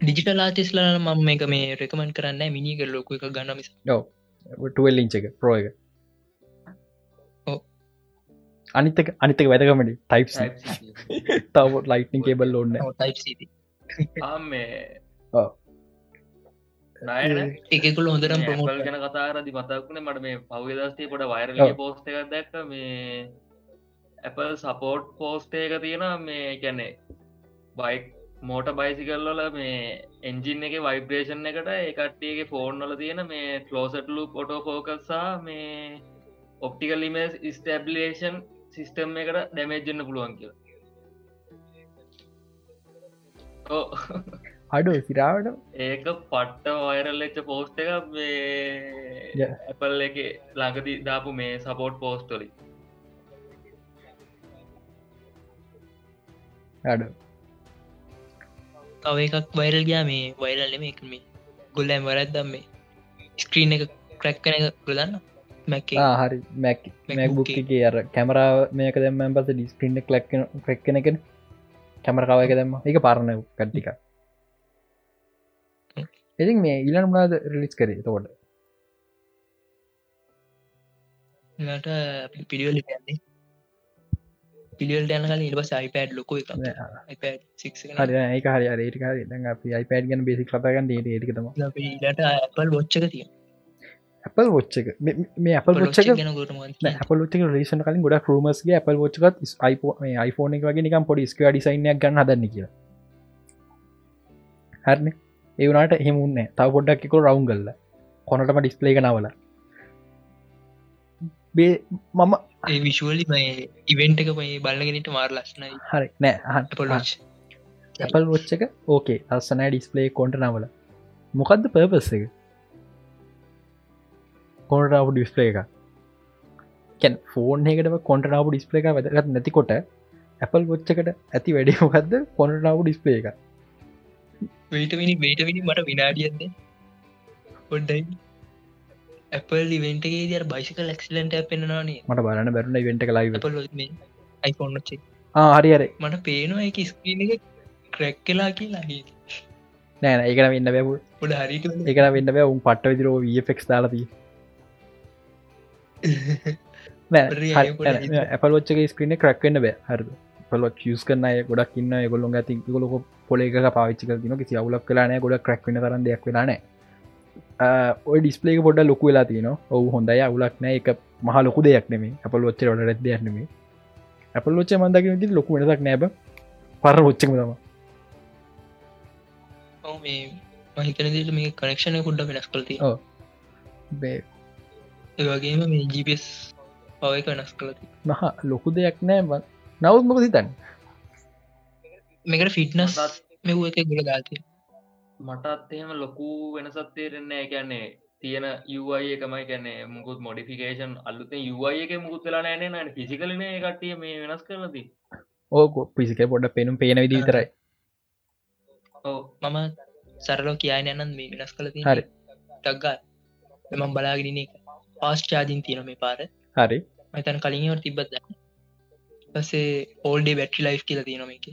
ඩිජිටල් ආතිස්ල මම මේක මේ රෙකමන් කරන්න මිනික ලොක එක ගන්න මිස. ටල්ලිංච එක ප්‍රෝ එක. අනිතක අනිතක වැදකමට ටයිප් තවට ලයිට්නින් කේබල් ඕන්න ටයි් එකකුල හොඳරම් පල් ප්‍රමෝට් ගැන කතාරදි මතක්ුණ මට මේ පව්‍ය දස්තේ පොට වයරල ඔව්. පෝස්ට එකක් දැක්ක. මේ Apple සපෝට් පෝස්ටේ එක තියෙන මේ කැනෙ බයික් මෝට බයිසිකල්ලල මේ එන්ජින් එක වයිබ්‍රේෂන් එකට එකට්ටියගේ ෆෝන් වල තියෙන මේ ක්ලෝසටලු පොටෝ ෆෝකසා මේ ඔප්ටිකල් ඉමස් ස්ටබ්ලේෂන් සිිස්ටම් එකට ඩැමේජ්ජන්න පුළුවන් කිය අඩු සිරාවට? ඒක පට්ට වයරල් එච්ච පෝස්ට එක මේ. ඇපල් එක ළඟති දාපු මේ සපෝට් පෝස්ටොලි අඩු. තව එකක් වයිරල් ගයා මේ වයිරල් නෙම එකම ගොල්ලෑම් වරත්දම් මේ ස්ක්‍රීන් එක ක්‍රැක්කන එක ප්‍රදන්න මැක් හරි. මැක් MacBook මැක්බුක්ගේ අර කැමරාව මේක දෙම පස ඩිස්පින්ට ලක් ක්‍රක්කන එක කැමරකාව එක දෙම එක පාරණ කට්ටික ඉතින් මේ ඉලන මනාද රිලිස් කරේ තෝට ට පිළිවල යන්නේ පිළිවල් යන කල ඉබස් iPad ලොක එක iPad 6 හරි අපි iPad ගන බේසි කතාගන්න ඊලට ඇපල් බොච්චක තිය Apple ොච්ච එක මේ Apple ොච්චක Apple ොච්චක රේෂන කලින් ගොඩ රමස්ගේ Apple ොච්චකත් iPhone එක වගේ නිකම් පොඩි ස්ක ඩිසයිනයක් ගන්න හදන්න කිය හරන ඒවනට හෙමුන්න තව පොඩ්ඩක් එකකො රවුන් ගල්ල. කොනටම ඩිස්පලේ කනවල බේ මම මේ ඉවෙන්ට එක මේ බලගෙනට මාර ලස්නයි හරි. නෑ පොලච් Apple ොච්ච එක? ඕකේ අස්සනෑ ඩිස්පලේ කොන්ට නවල? මොකක්ද පර්පස් එක? කොනටාපු ඩිස්පලේ එක? කැන් ෆෝන් එකට කොන්ටනාපු ඩිස්පලේ එක වැදගත් නැතිකොට Apple ොච්චකට ඇති වැඩි මොකක්ද කොනටාපු ඩිස්පලේ එක වේටමිනි වේටමිනි මට විනාඩියන්න පොඩ්ඩයි. ඇපල් ඉවෙන්ටගේ දර බයිසික ලක්සිලන්ට පෙන්න්නවානේ මට බලන්න බැරුණ ඉවෙන්ට ලයි පල් iPhone ච්චේ හරි හරි. මට පේනවා එක ස්ක්‍රීන එක ක්‍රැක් කලා කියලා නෑන ඒකන වෙන්න බැපු පොඩ හරිට එකන වෙන්න බෑ උන් පට්ට විදිරෝ ෆෙක් දාලදී ඇපල් ොච්චක ස්ක්‍රීන ක්‍රක්වෙන්න බෑ හර පලොත් යස් කරන ගොඩක් ඉන්න ගොල්ලො ඇති ගොලොක පොලේක පාච්චික තින කිසි අවුලක් කලාන ගොඩ ක්‍රක්වෙන කරන්න දෙයක් වෙලාන ඔය ඩිස්පලේක පොඩ ලොකු වෙලා තින ඔහු හොඳයි. අවුලක් නෑ. එක මහ ලොකු දෙයක් නෙමේ අපල් ොච්ච ොට රැද දෙයක් නෙමේ අපල් ොච්ච මන්දක ති ලොකු වෙනක් නෑබ පර ොච්චක තම මහිතනදට මේ කනෙක්ෂණය කුඩ්ඩ වෙනස් කලති ඒවගේම මේ ජීපස් පවක වෙනස් කලති මහ ලොකු දෙයක් නෑ නවත් මොක සිතන්න මේකට ෆිට්නස් මෙව් එක ගොල ගාතිය මටත් එහෙම ලොකු වෙනසත් තේරෙන්නේ ගැන්නේ තියෙන යුයි එකමයි. ගැන්නේ මුකුත් මොඩිෆිකේෂන් අල්ලුතේ යුයි එක මුකුත් වෙලා නෑන නට පිසිකලන කටිය මේ වෙනස් කරලති ඕක පිසික පොඩ පෙනුම් පේන විදි විතරයි. ඕ මම සරලෝ කියන්න යනන් මේ වෙනස් කල හරි. ටක්ගා එම බලාගෙන එක පාස් චාජින් තියෙන මේ පාර. හරි. මතන් කලින්වට තිබත් දන්න පසේ ඕල්ඩේ බැට්‍රි ලයි් කියල තියෙනම එක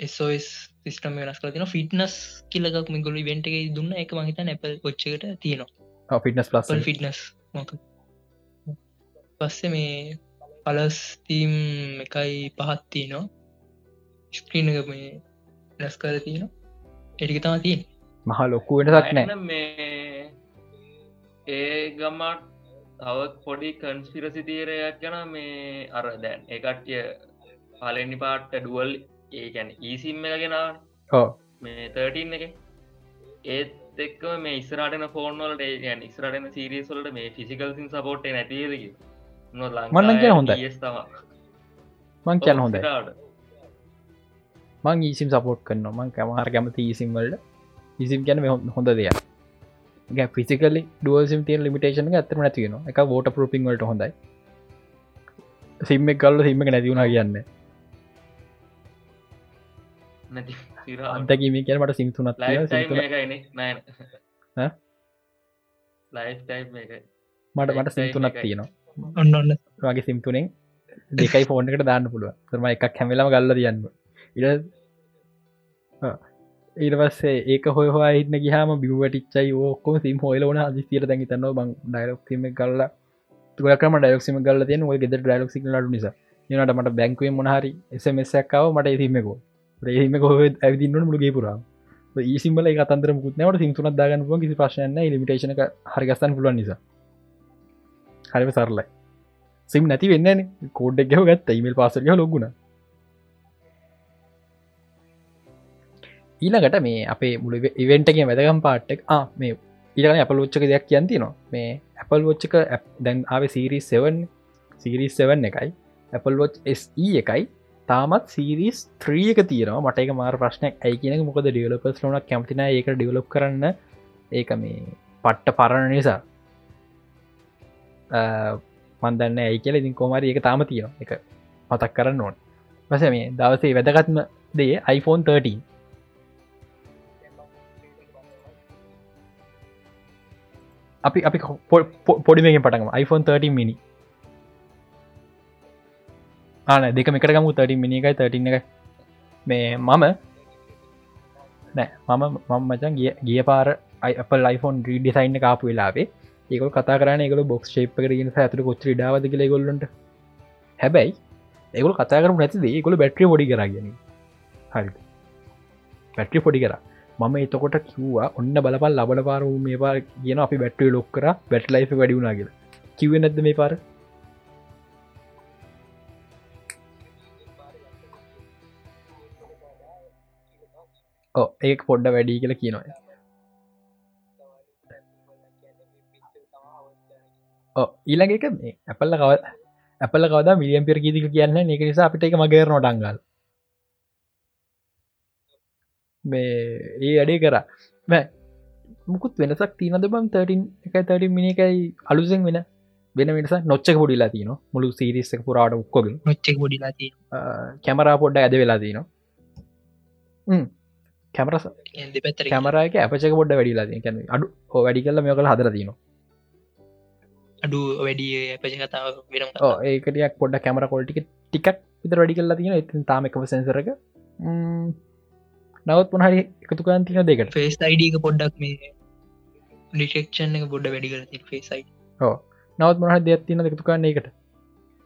එස්ෝස් සිස්ටම වෙනස් කල තින ෆිට්නස් කියලක් මිගොලි වෙන්ට එක දුන්න. එක මහිත නැපල් ොච්චකට තියෙනවා. ෆිටනස් ප්ලස් පල් ෆිට්නස් මොක පස්සේ මේ පලස් තීම් එකයි පහත්තිී නවා ස්ක්‍රීන එක මේ ලස් කර තියෙන එටික තම තියෙන් මහ ලොකු වෙනසක් නෑ. ඒ ගමට තව පොඩි කන්ස්පිරසි තීරයක් ගැන මේ අර දැන් එකට්ය පලනි පාට්ට ඩුවල් ඒකැන ඊසිම් එක ගෙන ඕ මේ 13 එක. ඒත් එක්ක මේ ඉස්රටන ෆෝර්නොල්ට යන් ඉස්රටන සිරියස්වලට මේ ෆිසිකල්සින් සපෝට් නැතිදක මන්නන් කියන හොඳයි. තම මං කියන්න හොඳ මං ඊසිම් සපෝට් කරන්න මං කැමහර කැමති ඊසිම්වලට ඉසිම් ගැන හොඳ දෙයක් ෆිසිකලි ඩුවසිම් තිය ලිමිටේෂන ඇතම නැතිවෙන එක ෝට පරුපිං වලට හොඳයි. සිම්ම කල්ල සිම්ම නැතිවුණ කියන්න. නැති. අන්තකීම කියන මට සිම්තුනත් මට මට සිම්තුනත් තියෙනවා. ඔන්න ඔන්න. වගේ සිම්තුනෙන් දෙකයි ෆෝන් එකට දාන්න පුළුව කරම එකක් හැමලම ගල්ල තියන්න. ඉ ඊටවස්සේ ඒක හොය හින්න ගහම බිවටිච්චයි ඕකෝ සිම් හොයලවන අදිසියට දැඟි තන්න බං ඩයිලොක්ම කල්ලා තුරකම ඩයිලොක්ම ගල තියන ඔය ගෙද ඩයිලොක් ලු නිසා. නට මට බැංකුව මොනහරි එසමස්සක්කාව මට එතිමකෝ රේම කොහ ඇවිදින්න මුලගේ පුරා ඒසිම්බල කතන්දර මුත්නවට සිංතුනත් දාගන්න පුුව කිසි ප්‍රශ්න ලිමිටේෂන හරිගස්තන් පුළුවන් නිසා. හරිම සරලයි. සිම් නැති වෙන්න කෝඩ්ඩක් ගැව ගත්ත. ඉමල් පාසරක ලොගුණ ඊළඟට මේ අපේ මුල ඉවෙන්ටගේ වැදගම් පාට්ටක් මේ ඊළගන අප ලෝච්චක දෙයක් කියන්ති නවා මේ Apple වෝච්චක දැන් ආව සිරිස් 7 සිරිස් 7 එකයි. Apple වෝච් SE එකයි. තාමත් සිරිස් ත්‍රියක තියෙනවා. මට එක මාර ප්‍රශ්නයක් ඇයි කියනක මොකද ඩියලපස් ලන කැමතින ඒක ඩියලොප් කරන්න. ඒක මේ පට්ට පරණ නිසා. මන්දන්න ඇයි කියල. ඉතින් කොමරි එක තාම තියෙන එක පතක් කරන්න ඕන්. පස මේ දවසේ වැදගත්ම දේ iPhone 13 අපි අපි පොඩිමෙන් පටගම iPhone 13 මිනි ආන දෙක එකටගමු 13 මිනි එකයි 13 එක මේ මම නෑ මම මම මචන් ගිය ගිය පාර Apple iPhone ඩිසයින්න කාපු වෙලාවේ ඒක කතා කරන එකල බොක්ස් ශේප් කරගෙන ඇතුර කොච්ච ඩාවද කියල ගොල්ලට හැබැයි ඒකල කතා කරු නැති ඒකොල බැට්‍රිය ොඩි කරගෙන හරි පැට්‍රි පොඩි කර. මම එතකොට කිව්වා ඔන්න බලපල් ලබල පාරු මේ පාර කියන අපි බැට්‍රිය ලොක් කර බැට් ලයිෆ වැඩි වුණනා කියල. කිව නැද මේ පාර? ඒක පොඩ්ඩ වැඩි කියල කියනවා. ඊළඟ එක මේ ඇපල්ල කව ඇපල කවද මිලියම් පිර කීදික කියන්න එක නිසා අපිට එක මගේර නොටංගල් මේ ඒ අඩේ කර. මුකුත් වෙනසක් තියනද බම් 13 එක 30 මිනි එකයි අලුසෙන් වෙන. වෙන වෙනස නොච්චක පොඩිලා තියන මුළු සිරිස්සක පුරාට ඔක්කොග නොච්චෙක් පොඩිලා කැමරා පොඩ්ඩ ඇද වෙලා තියන කැමර කැමරක අපචක පොඩ්ඩ වැඩිලා තිය අඩු වැඩි කල්ල මෙ කල හදර තිනවා අඩු වැඩි ඒකටයක් පොඩ කැමර කොල්ටික ටිකක් විත වැඩි කල්ලා තියෙන ඉතින් තාමකම සැසරක නවත් පොහරි එකතුකාන් තින දෙකට ෆේස් අයිඩක පොඩ්ඩක් මේ ඩිටෙක්ෂන් එක පොඩ්ඩ වැඩි කර ෆේසයි ඕ නවත් මොහ දෙයක් තින එකතුකාන්න එකට.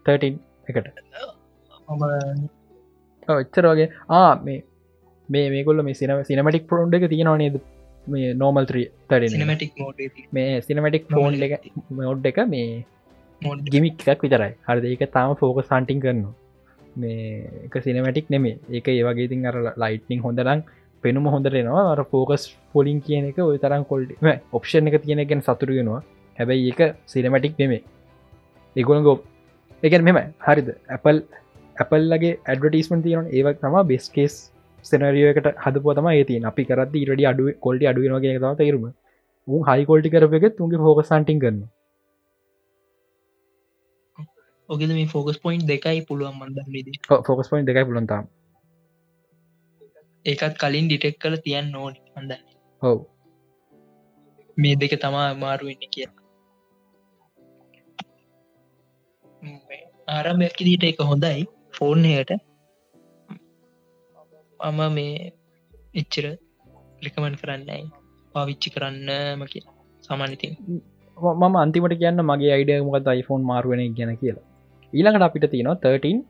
13 එකට එච්චර වගේ. ආ මේ මේ මේකොල්ල මේ සිනම සිනමටික් පොන්්ඩ එක තියෙනවා නේද? මේ නෝමල් ත්‍රී තර සිනමටික් මේ සිනමටික් ෆෝන් එක මෝඩ් එක මේ ගිමික්ක් විතරයි. හරද? ඒක තාම ෆෝක සන්ටිං කරනවා මේ එක සිනමටික් නෙමේ ඒක ඒවගේ තින් අර ලයිට්නිං හොඳරම් පෙනුම හොඳරෙනවා අර ෆෝකස් පොලින් කියන එක ඔය තරම් කොල්ඩ ඔප්ෂන් එක තියෙනගෙන් සතුරගෙනවා හැබැයි ඒක සිනමටික් නෙමේ ඒගොල ගෝ එකන් මෙම හරිද? Apple Appleලගේ ඇඩවටස්මන් තියන ඒවක් තම බෙස්කේස් සෙනරියකට හදපුතම ඒති අපි කරත් ඉරඩි අඩුව කොල්ටි අඩුවනගේ තම තේරුම. උන් හයි කොල්ටි කරප එක තුන්ගේ හෝක සන්ටිං කරන ඔගෙද මේ ෆෝකස් පොයින්් දෙකයි පුළුවන් මන්දන්නේද ෆෝකස් පොයින්් දෙකයි පුලන්තාම් ඒකත් කලින් ඩිටෙක් කල තියන්න ඕනි හඳ හව මේ දෙක තමා මාරුවෙන්න කිය ආරම්භයක් දීට එක හොඳයි. ෆෝර්නයට මම මේ එච්චර රිකමන් කරන්නයි පාවිච්චි කරන්න මක සමානතින් මම අන්තිමට කියන්න මගේ අයිඩිය මොකද iPhoneෆෝන් මාරුවෙන ගැන කියලා ඊළඟට අපිට තියෙනවා 13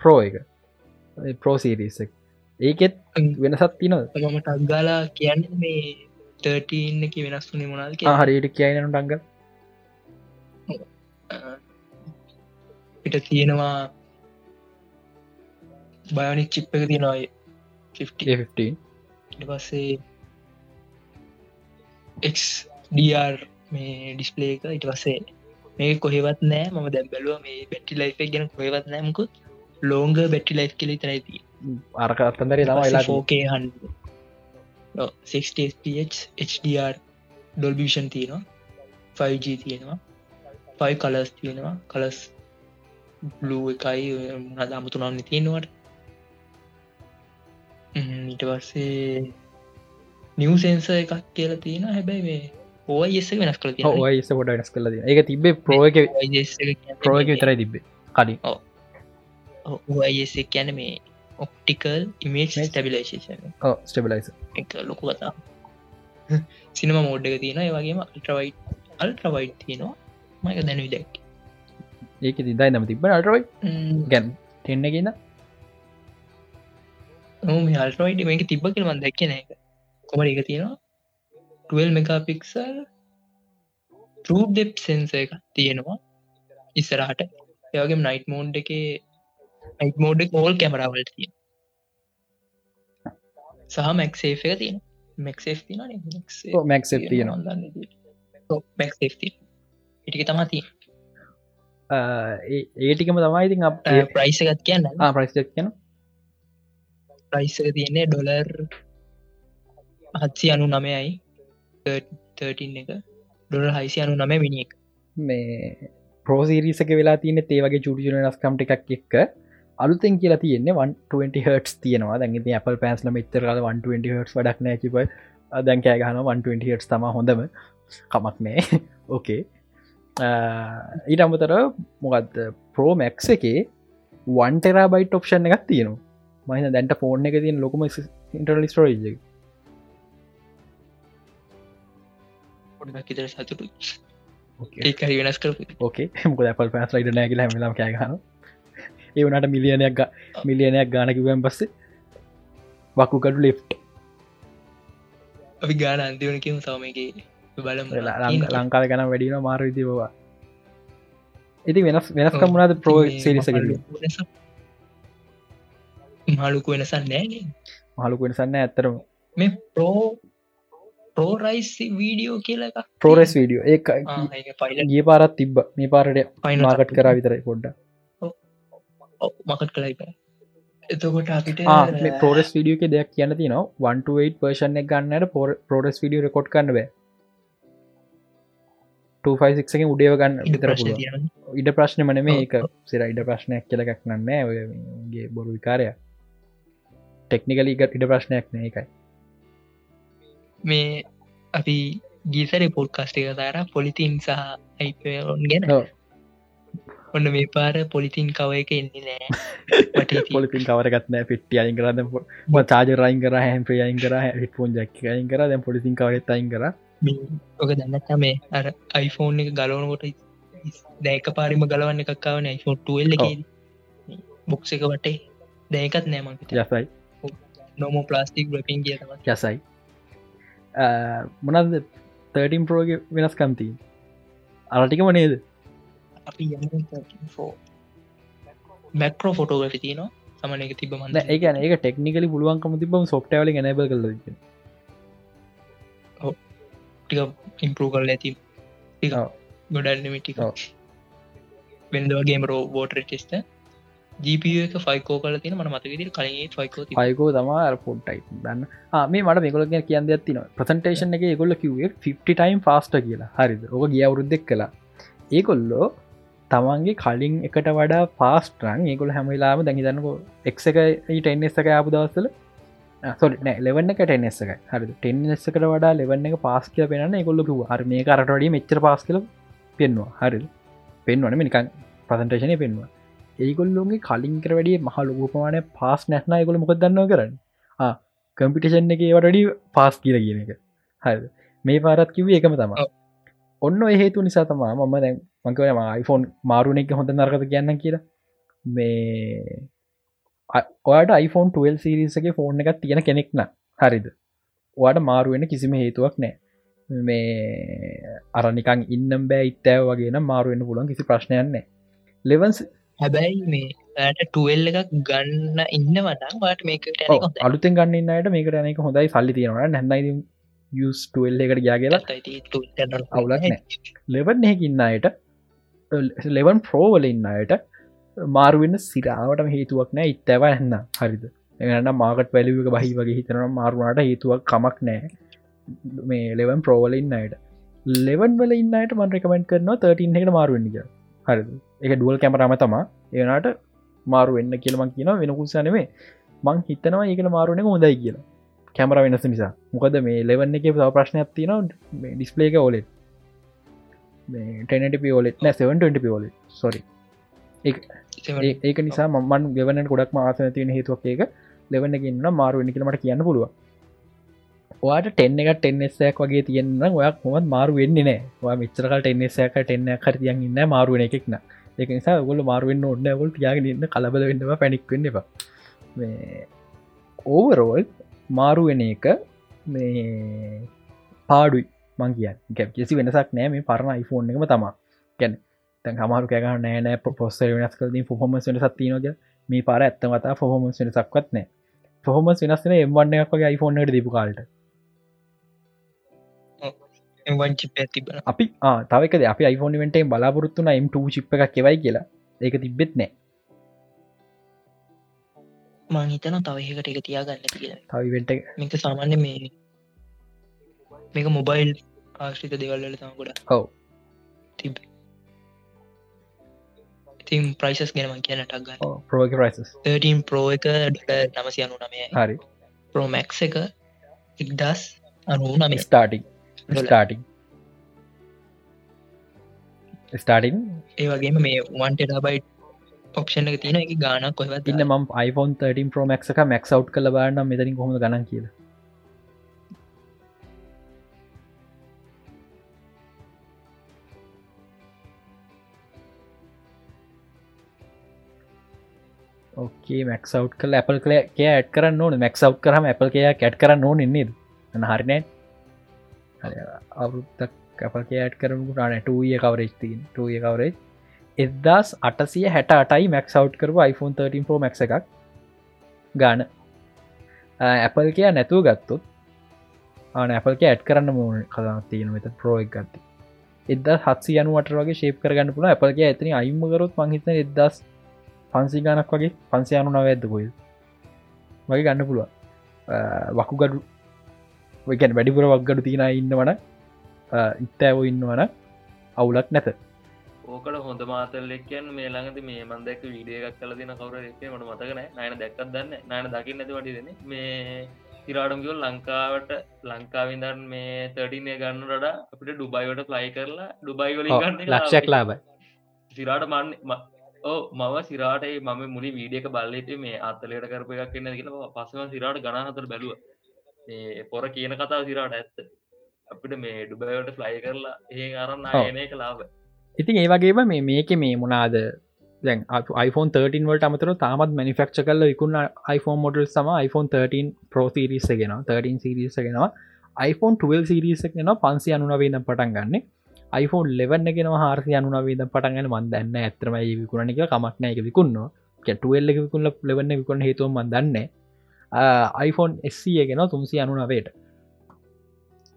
ප්‍රෝ එක. ප්‍රෝසිරිසක් ඒකෙත් වෙනසත් තින මට අක්ගාලා කියන්න මේ තර්ටීන්න එක වෙනස් වුනේ මොනාද හරිට කියනනු ටංග පිට තියෙනවා බයනික් චිප් එක තියෙනවා 15 ඉට පස්සේ XDR මේ ඩිස්පලේ එක. ඉට පස්සේ මේ කොහෙවත් නෑ. ම දැ බැලුව මේ බැටි ලයිෆ ගැන කොහෙවත් නෑමකුත් ලෝංග බැටි ලයි් කෙලි තරයිති අරක අත්තන්දරේ තම වෙලා ෝකේ හ 60 HDR ඩොල්බිෂන් තියෙනවා. 5G තියෙනවා. 5 කලස් තියෙනවා. කලස් බ්ලූ එකයි හද අමුතුනන්න තියෙනවට ඊට පස්සේ නිව සෙන්ස එකක් කියලා තියෙන හැබැයි මේ ඕයිස වෙනස් තියෙන ඔයිස ොඩ වෙනස් කල එක තිබේ ප්‍රෝ එක ප්‍රෝ එක විතරයි තිබේ කලින් ඔයිස කියන මේ ඔප්ටිකල් ඉමේජ් ස්ටබිලේෂන් ස්ටබලයිස එක ලොකු කතා සිනම මෝඩ් එක තියෙන වගේම අල්ට්‍රවයි් අල්ට්‍රවයි් තියෙනවා මක දැන විදැක් ඒක දිදයි නම තිබ අල්ටරයි ගැන් තෙන්න කියන මේ අල්ටරයිඩ මේක තිබ්බ කියල මන් දැක්කන එක කොමට එක තියෙනවා 12 මෙකාපික්සල් ටරූ ඩෙප් සෙන්ස එක තියෙනවා ඉස්සරහට. එවගේ නයිට් මෝන්් එක නයිට මෝඩ් මෝල් කැමරාවලට තිය සහ මැක්සේ එක තියෙන මැක්සේ තින මැක් තියෙන මැක් ඉටික තමා තිය ඒටිකම තමයි ඉතින් අප ප්‍රයිසකත් කියන්න. ප්‍රයිස් කියන ප්‍රයිසක තියන්නේ ඩොලර් හත්සි අනු නමයයි. 13 එක. ඩොල හයිසි අනු නම මිනිියෙක් මේ පෝසිරිසක වෙලා තියන ඒවගේ චුටියන නස්කම්ට එකක් එක්ක. අලුතෙන් කියලා තියෙන්නේ 120 හටස් තියෙනවා. දැන්ගේ අපල් පෑස්ල මෙතර 120 හටස් වඩක් නෑ කිප දැන් කෑ ගහන 120 හටස් තම හොඳම. කමක් නෑ ඕකේ ඊට අමතර මොකක්ද ප්‍රෝමැක් එකේ වන්ටෙරා බයිට් ඔප්ෂන් එකක් තියෙනවා. මහින දැන්ට ෆෝර්න් එක තියන ලොකම ඉන්ටර්ලි ස්ටෝරේජ ඉතර සතුටු ඒකරි වෙනස් කර ඕකේ මොක ඇපල් පස් ලයිට නෑගල හමලාම් කෑගන ඒ වනට මිලියනයක් මිලියනයක් ගානකිවෙන් පස්සේ වකුකඩු ලෙෆ් අපි ගාන අන්තිවනකිම සවමගේ බලම. ලංකාව ගැන වැඩින මාර විදිබවා ඉති වෙනස් වෙනස්කම් වුණද ප්‍රෝ සිරිසක මාලුකු වෙනසන්න නෑ මහලුක වෙනසන්න ඇත්තරම මේ ප්‍රෝ ප්‍රෝරයිස් වීඩියෝ කියල එක ප්‍රෝරෙස් වීඩියෝ ඒ ගිය පාරත් තිබ්බ. මේ පාරට මාකට් කර විතරයි පොඩ්ඩ මකත් කලයි එතකොට අපිට පෝරස් විඩියෝ එක දෙයක් කියන තින 128 පර්ෂණ එක ගන්නට පෝරස් විඩිය රෙකොඩ් කන්න බෑ. 256 උඩේව ගන්න විතර ඉඩ ප්‍රශ්න මන මේ. එක සිර ඉඩ ප්‍රශ්නයක් කියලකක් නන්න ඔයගේ බොරු විකාරය ටෙක්නිකල ඉඩ ප්‍රශ්නයක් නෑ එකයි මේ අපි ගීසර පොඩ්කස්ටේ කතාර පොලිතින් සහ අයිපෝන් ගැන. ඔන්න මේ පාර පොලිතින් කව එක එන්නේ නෑ. පොලිතින් කවරගත්න පිට්ටිය අයින් කරද චාජ රයින් කර හැම් ප්‍රියයින් කර හිටපෝන් ජැක් අයින් කර දැ පොලිසින් කවරත් අයින් කර. මේ ඔක දන්නත්තා මේ අර අයිෆෝන් එක ගලවනකොට දැක පාරිම ගලවන්න එකක්කාවන යිෆෝට්ටුවල්ල එක. බොක්ස එක වටේ. දැකත් නෑමට යසයි. නොමෝ ප්ලාස්ටික් රපින් කියතම යසයි මොනද 13 පරෝග වෙනස්කම්ති අරටිකම නේද? මැක්‍රෝ ෆොටෝග්‍රෆි තියනවා. සමන එක තිබ මන්න ඒ ඒක ටෙක්නිකලි පුළුවන්කම තිබම සොෆ්ටවල නැබ කල ටික ඉම්පරූ කරල ඇති. ඔව්. වෙන්දවගේම රෝ බෝටර ටෙස්ට ජීප එක ෆයිකෝ කල තින මන මතකෙද කලින් ෆයිකෝ පයකෝ තමා පොට්ටයි දන්න. ආ, මේ මට මේකොලග කියන්න ඇතින ප්‍රසන්ටේෂන් එක ගොල්ල කිවේ 50 ටයිම් ෆාස්ට කියලා. හරිද? ඕක ගිය අවුරුද්දෙක් කලා ඒකොල්ලෝ තමන්ගේ කලින් එකට වඩා පාස්ටරන් ඒකොල හැමලාම දැහිතන්නක එක් එක ටෙන්ස් එක ආපු දවස්සල සොල් නෑ ලෙවන්න එක ටෙන්ස් එක හරි ටෙන්ස්සකට වඩා ලෙවන්න එක පාස් කියල පෙනන්න එකොල්ලක හර මේ කරටඩිය මෙච්චර පාස් කල පෙන්වා හරි පෙන්වන නිකන් ප්‍රසන්ටේෂනය පෙන්වා ඒගොල්ලොන්ගේ කලින්කර වැඩිය මහ ලොකපමාන පාස් නැත්න එකකොල මොක දන්න කරන්න? කම්පිටේෂන් එක වටඩි පාස් කියල කියන එක. හරි මේ පාරත් කිවේ එකම තම. ඔන්න හේතු නිසා තමා මම දැන් මංකවන iPhoneෆෝන් මාරුණ එක හොඳ නර්ගත කියන්න කියලා. මේ ඔයාට iPhone 12 සිරිසගේ ෆෝන් එකක් තියෙන කෙනෙක්න හරිද? ඔයාට මාරුවෙන කිසිම හේතුවක් නෑ මේ අරනිකං ඉන්නම් බෑ ඉත්තෑ වගේ මාරුවෙන් පුලන් කිසි ප්‍රශ්නයන්න ලෙවන්ස් හැබැයි මේ ටුවල් එකක් ගන්න ඉන්න වටන් වාට මේක අලුතෙන් ගන්න අයට මේකට යනක හොඳයි. සල්ලි තියෙනවා නැන්නයි යස්ටල් එකට ගයා කියලා අවුලක් ලෙවන් එහෙකින්න අයට ලෙවන් ප්‍රෝවල ඉන්න අයට මාරුවෙන්න සිරාවටම හේතුවක් නෑ ඉත්තැව එන්න හරිද? එන්න මාකට් වැලික බහි වගේ හිතන මාරුණට හේතුවක් කමක් නෑ මේ ලෙවන් ප්‍රෝවල ඉන්න අයට. ලෙවන් වල ඉන්නට මන් රකමෙන්ට කරනවා 13 එකට මාරුවෙන්නික හරි එක ඩුවල් කැමරම තමා ඒනට මාරු වෙන්න කියලමක් කියන වෙනකුසානවේ මං හිතනවා ඒකට මාරුවන හොඳයි කියලා. කැමර වෙනස නිසා. මොකද මේ ලෙවන්න එක තව ප්‍රශ්නයක් තියන ඩිස්පලේක ඕලෙත් ටනට පිෝලෙත් නෑ 7 පිෝල සොරි ඒක නිසා මන් ගෙවන ගොඩක් ආසන තියෙන හේතුවක් ඒක. ලෙවන්න ඉන්න මාරුවෙන කියලමට කියන්න පුළුව ඔයාට ටෙන්න එක ටෙන්නස්සයක් වගේ තියෙන්න්න ඔයක් හොමත් මාරු වෙන්නේ නෑ මිචරකට ටෙන්නසයක ටෙන්න කරතියන් ඉන්න මාරුවෙන එකෙක්න ඒක නිසා ගොල මාරුවෙන් ඔන්න ගොල් තියාගෙන ඉන්න කලබල වෙන්නවා පැනික්වෙන්න එපා. ඕවරෝල් මාරුවෙන එක මේ පාඩුයි මං කිය ගැ කිසි වෙනසක් නෑ මේ පරණ iPhoneෆෝන් එකම තමා. ගැන තැන් හමාරු කෑග නෑනෑ පොස්ස වෙනස් කලදී ෆොහොමස් වෙන සත්තිනෝග මේ පාර ඇත්තමතා ෆොහොමස් වෙන සක්වත් නෑ ෆොහොමස් වෙනස්සන එම්වන්නයක් වගේ iPhoneෆෝන්ට දීපු කාල්ට. වංචිප තිබන අපි තවක අපි iPhone වෙන්ටේ බලාපොරත්තුන M2 චිප් එකක් කෙවයි කියලා. ඒක තිබෙත් නෑ. මංහිතන තවහකට එක තියාගන්න කියලා. තවිවෙන්ට මේක සාමාන්‍ය මේ මේක මොබයිල් ආශ්‍රිත දෙවල්ල තම ගොඩ හව තිබ ඉතින් ප්‍රයිසස් ගෙනම කියන ටක්ගන්න ප්‍රෝග ප්‍රයිසස් 13 ප්‍රෝ එක නමසි අනු නමය. හරි. ප්‍රෝමැක් එක ඉක්දස් අනු නම ස්ටාටික් ස්ටාටිං ස්ටාටින් ඒ වගේම මේ වන්ට බයි ඔප්ෂන් එක තියෙන එක ගානක් කොහවත් ඉන්න ම iPhone 13 ප්‍රෝමක් එක මැක්ස් අව් කල බාන්න මෙතරින් කොහොම ගන කියල. ඕකේ මැක්ස් අව් කල Apple කල ඇඩ් කරන්න ඕන. මැක්ස් අව් කරම Apple කිය කැට් කරන්න ඕන ඉන්නේද හරිනෑ අවුරුත්තක් කැප කෑට් කරමු ටන ටය කවරේජ් තින් ටය කවරේජ් එදදාස් අටසිය හැට අටයි මැක්ස් අව් කරු iPhone 13 Pro මැක් එකක් ගාන Apple කිය නැතුව ගත්තුත් ආන Apple ඇඩ් කරන්න මූන කලා තියෙන වෙත ප්‍රෝක් ගත්ති. එද හත්සි යනුවට වගේ ශේප කරගන්න පුළ Appleගේ ඇතන අයිම්මකරොත් මංහිත එදස් පන්සි ගනක් වගේ පන්සි අනු නව ඇදකොයි වගේ ගන්න පුළුව වකුගඩු ගැන වැඩිපුර වක්ගඩු තියෙන ඉන්න වන ඉත්තෑව ඉන්නවන අවුලක් නැත. ඕකට හොඳ මාතල්ලෙක් කියන්න මේ ළඟද මේ මන්දැක වීඩිය එකක් කල දින කවර එක මට මතකන නයන දැක්කත් දන්න නයන දකින්න නැති වටි දෙන මේ තිරාඩම්ගියල් ලංකාවට ලංකාවිදන් මේ තඩිනය ගන්න රඩ අපිට ඩුබයිවට ෆ්ලයි කරලා ඩුබයි වලින් ගන්න ලක්ෂක් ලාබයි සිරාට මන්න ඕ මව සිරාට මම මුලි වීඩියක බල්ලට මේ අත්තලට කරප එකක් කියන්න කියලා. පසම සිරාට ගනහතර බැලුව පොර කියන කතාව සිරාට ඇත්ත. අපිට මේ ඩුබයිවට ෆ්ලයි කරලා ඒ අරන්න ආයනය කලාව ඉතින් ඒ වගේම මේ මේක මේ මොනාද දැන් iPhone 13 වලට අමතර තාමත් මනිෆක්ෂ කල විකුණ iPhone මොඩල් සම iPhone 13 පෝසිරිස ගෙන 13 සිරිස ගෙනවා iPhone 12 සිරිස ගෙන පන්සි අනුනවේද පටන් ගන්න. iPhone 11 ගෙන හාරසි අනුනවේද පටන්ගන්න මන්දන්න ඇතරමයි විකුණනික කමක්න එක විකුන්න කැටුවල්ල විකුල්ල ලෙවන්න විකුණ හේතුව මන්දන්න iPhone SC ගෙන තුන්සි අනුනවේට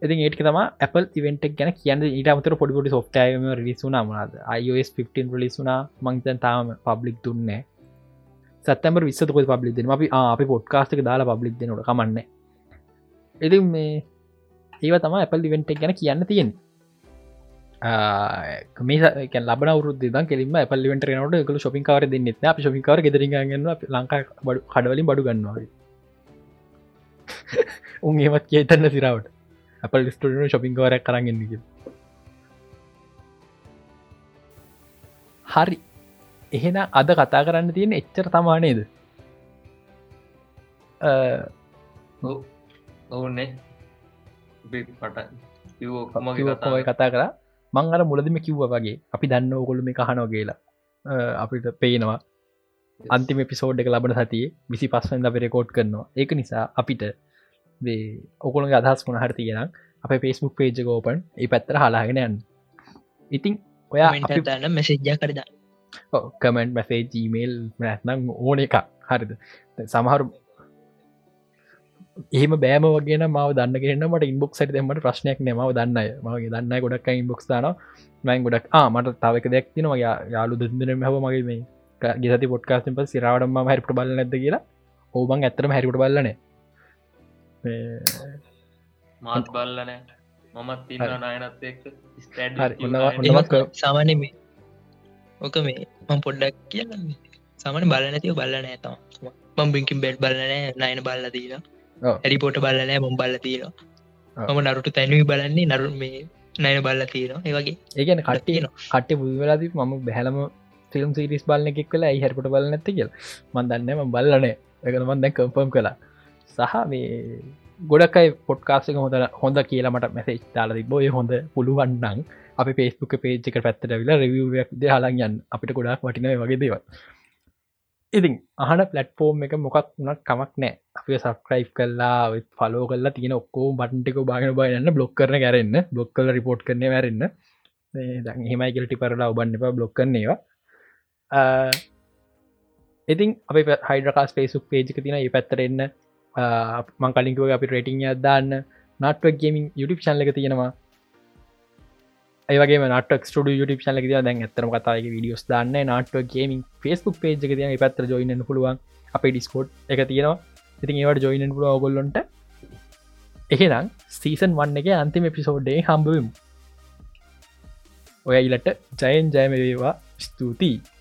ඉතින් ඒට තම Apple ඉවෙන්ටක් ගැන කියන්න ඊට අමතර පොඩිපොඩි සොෆ්ටයම රිසුනා මනාද iOS 15 රිලිසුනා මංතන් තාම පබ්ලික් දුන්නේ සත්තම්බර විස්සතකො පබ්ලික් දෙන අපි අපි පොඩ්කාස්ටක දාලා පබ්ලික් දෙනට කමන්න ඉති මේ ඒව තම Apple ඉවෙන්ටක් ගැන කියන්න තියෙන මේ ලබ රුද කෙලිම පල්ලිවට නට එකල ශොපි කාර දෙන්න අප ශොපිකාර ගෙදරගන්න ලංකා බඩු කඩවලින් බඩු ගන්නවා. උන් ඒමත් කියතන්න සිරාවට. අපල් ස්ටඩන ශොපින් වරක් කරගන්න හරි. එහෙන අද කතා කරන්න තියෙන එච්චර තමානේද ඔවුන්නේ. පට ඔය කතා කර. මං අර මුලදම කිව්ව වගේ. අපි දන්න ඔකොළු මේ කහනෝ කියලා. අපිට පේනවා අන්තිම පිසෝඩ් එක ලබන සතියේ විසි පස්සෙන් අප රෙකෝඩ් කරනවා. ඒක නිසා අපිට ඔකුළු අදහස් වුණ හරති කියෙන අප පේස්මුක් පේජ ගෝපන් ඒ පැත්තර හලාගෙන යන්න. ඉතින් ඔයා දන්න. මෙසෙජ්ජ කරද කමෙන්ට් මැසේ ජීමේල් නැත්නම් ඕන එක හරිද? සමහරු ඒම බෑම වගේ මාව දන්න කියන්නට ඉන්බොක් සට දෙමට ප්‍රශ්නයක් නමාව දන්න මගේ දන්න ගොඩක් ඉන්බොක් දාන මයින් ගොඩක් මට තවක දෙයක් තින මගේ යාලු දෙදන හැව මගේ මේ ගෙසති පොට්කාස්ට ප සිරාවටම හැරිට බල නැද කියලා? ඕබන් ඇතරම හැරිට බලන මාත් බල්ලනෑ මමත් නයනත් සාමාන්‍ය මේ ඕක මේ මං පොඩ්ඩක් කියන්න සමන බල නැතිව බල්ල නෑතම මම් බිංකින් බෙඩ් බලනෑ නයන බල්ල දීලා ඇඩිපෝට බල්ලනෑ මොම් බල්ල තීනවා මම නරුට තැනවී බලන්නේ නරු මේ නයන බල්ල තීනවා ඒවගේ ඒගැන කට්ටියන කට්ට බුදවෙලාදී මම බැහලම ෆිල්ම් සිරිස් බලන්න එකෙක් කලා හැරපට බල නැති කියල. මන් දන්නම බල්ලනේ එකනමන් දැන් කම්පම් කලා සහ මේ ගොඩකයි පොට්කාසික හොඳ හොඳ කියලා මට මැසේ තාල බොය හොඳ පුළුවන්නන් අපි පේස්පුක පේජ්ක පැත්තට විලා රවියක් ද හලන් යන්න. අපිට ගොඩක් වටිනය වගේ දේව ඉතින් අහන පලට්ෆෝර්ම් එක මොකක් වුණත් කමක් නෑ අපි සක්‍රයි් කල්ලා ෆලෝ කල්ලා තියෙන ඔක්කෝ බටන්ටික බාගෙන බයන්න බ්ලොක් කරන කරන්න බ්ලොක් කල රිපෝට් කරන වැරන්න හෙමයිකල්ටි පරලා ඔබන්න එපා බ්ලොක් කරන්නේවා ඉතින් අප හයිඩකාස් පේසුක් පේජික තින ඒ පැත්තරෙන්න මං කලින්කුව අපි රේටිං දාන්න. නටවක් ගේමින් යුටි ශල්ලක තියෙනවා. ඒවගේ නට ට ුට ශල දැන් ඇතරම කතාගේ විඩියෝස් දන්න නට ගේමින් ෆස්බුක් පේජ් තින පත්‍ර ජොයින්න පුළුවන්. අපේ ඩිස්කෝඩ් එක තියෙනවා. ඉතින් ඒවට ජොයින්න පුල ඔගොල්ලොන්ට එහෙනම් සීසන් වන්න එක අන්තිම එපිසෝඩ්ඩේ හම්බවම්. ඔය ඉලට ජයන් ජයම වේවා. ස්තුතියි.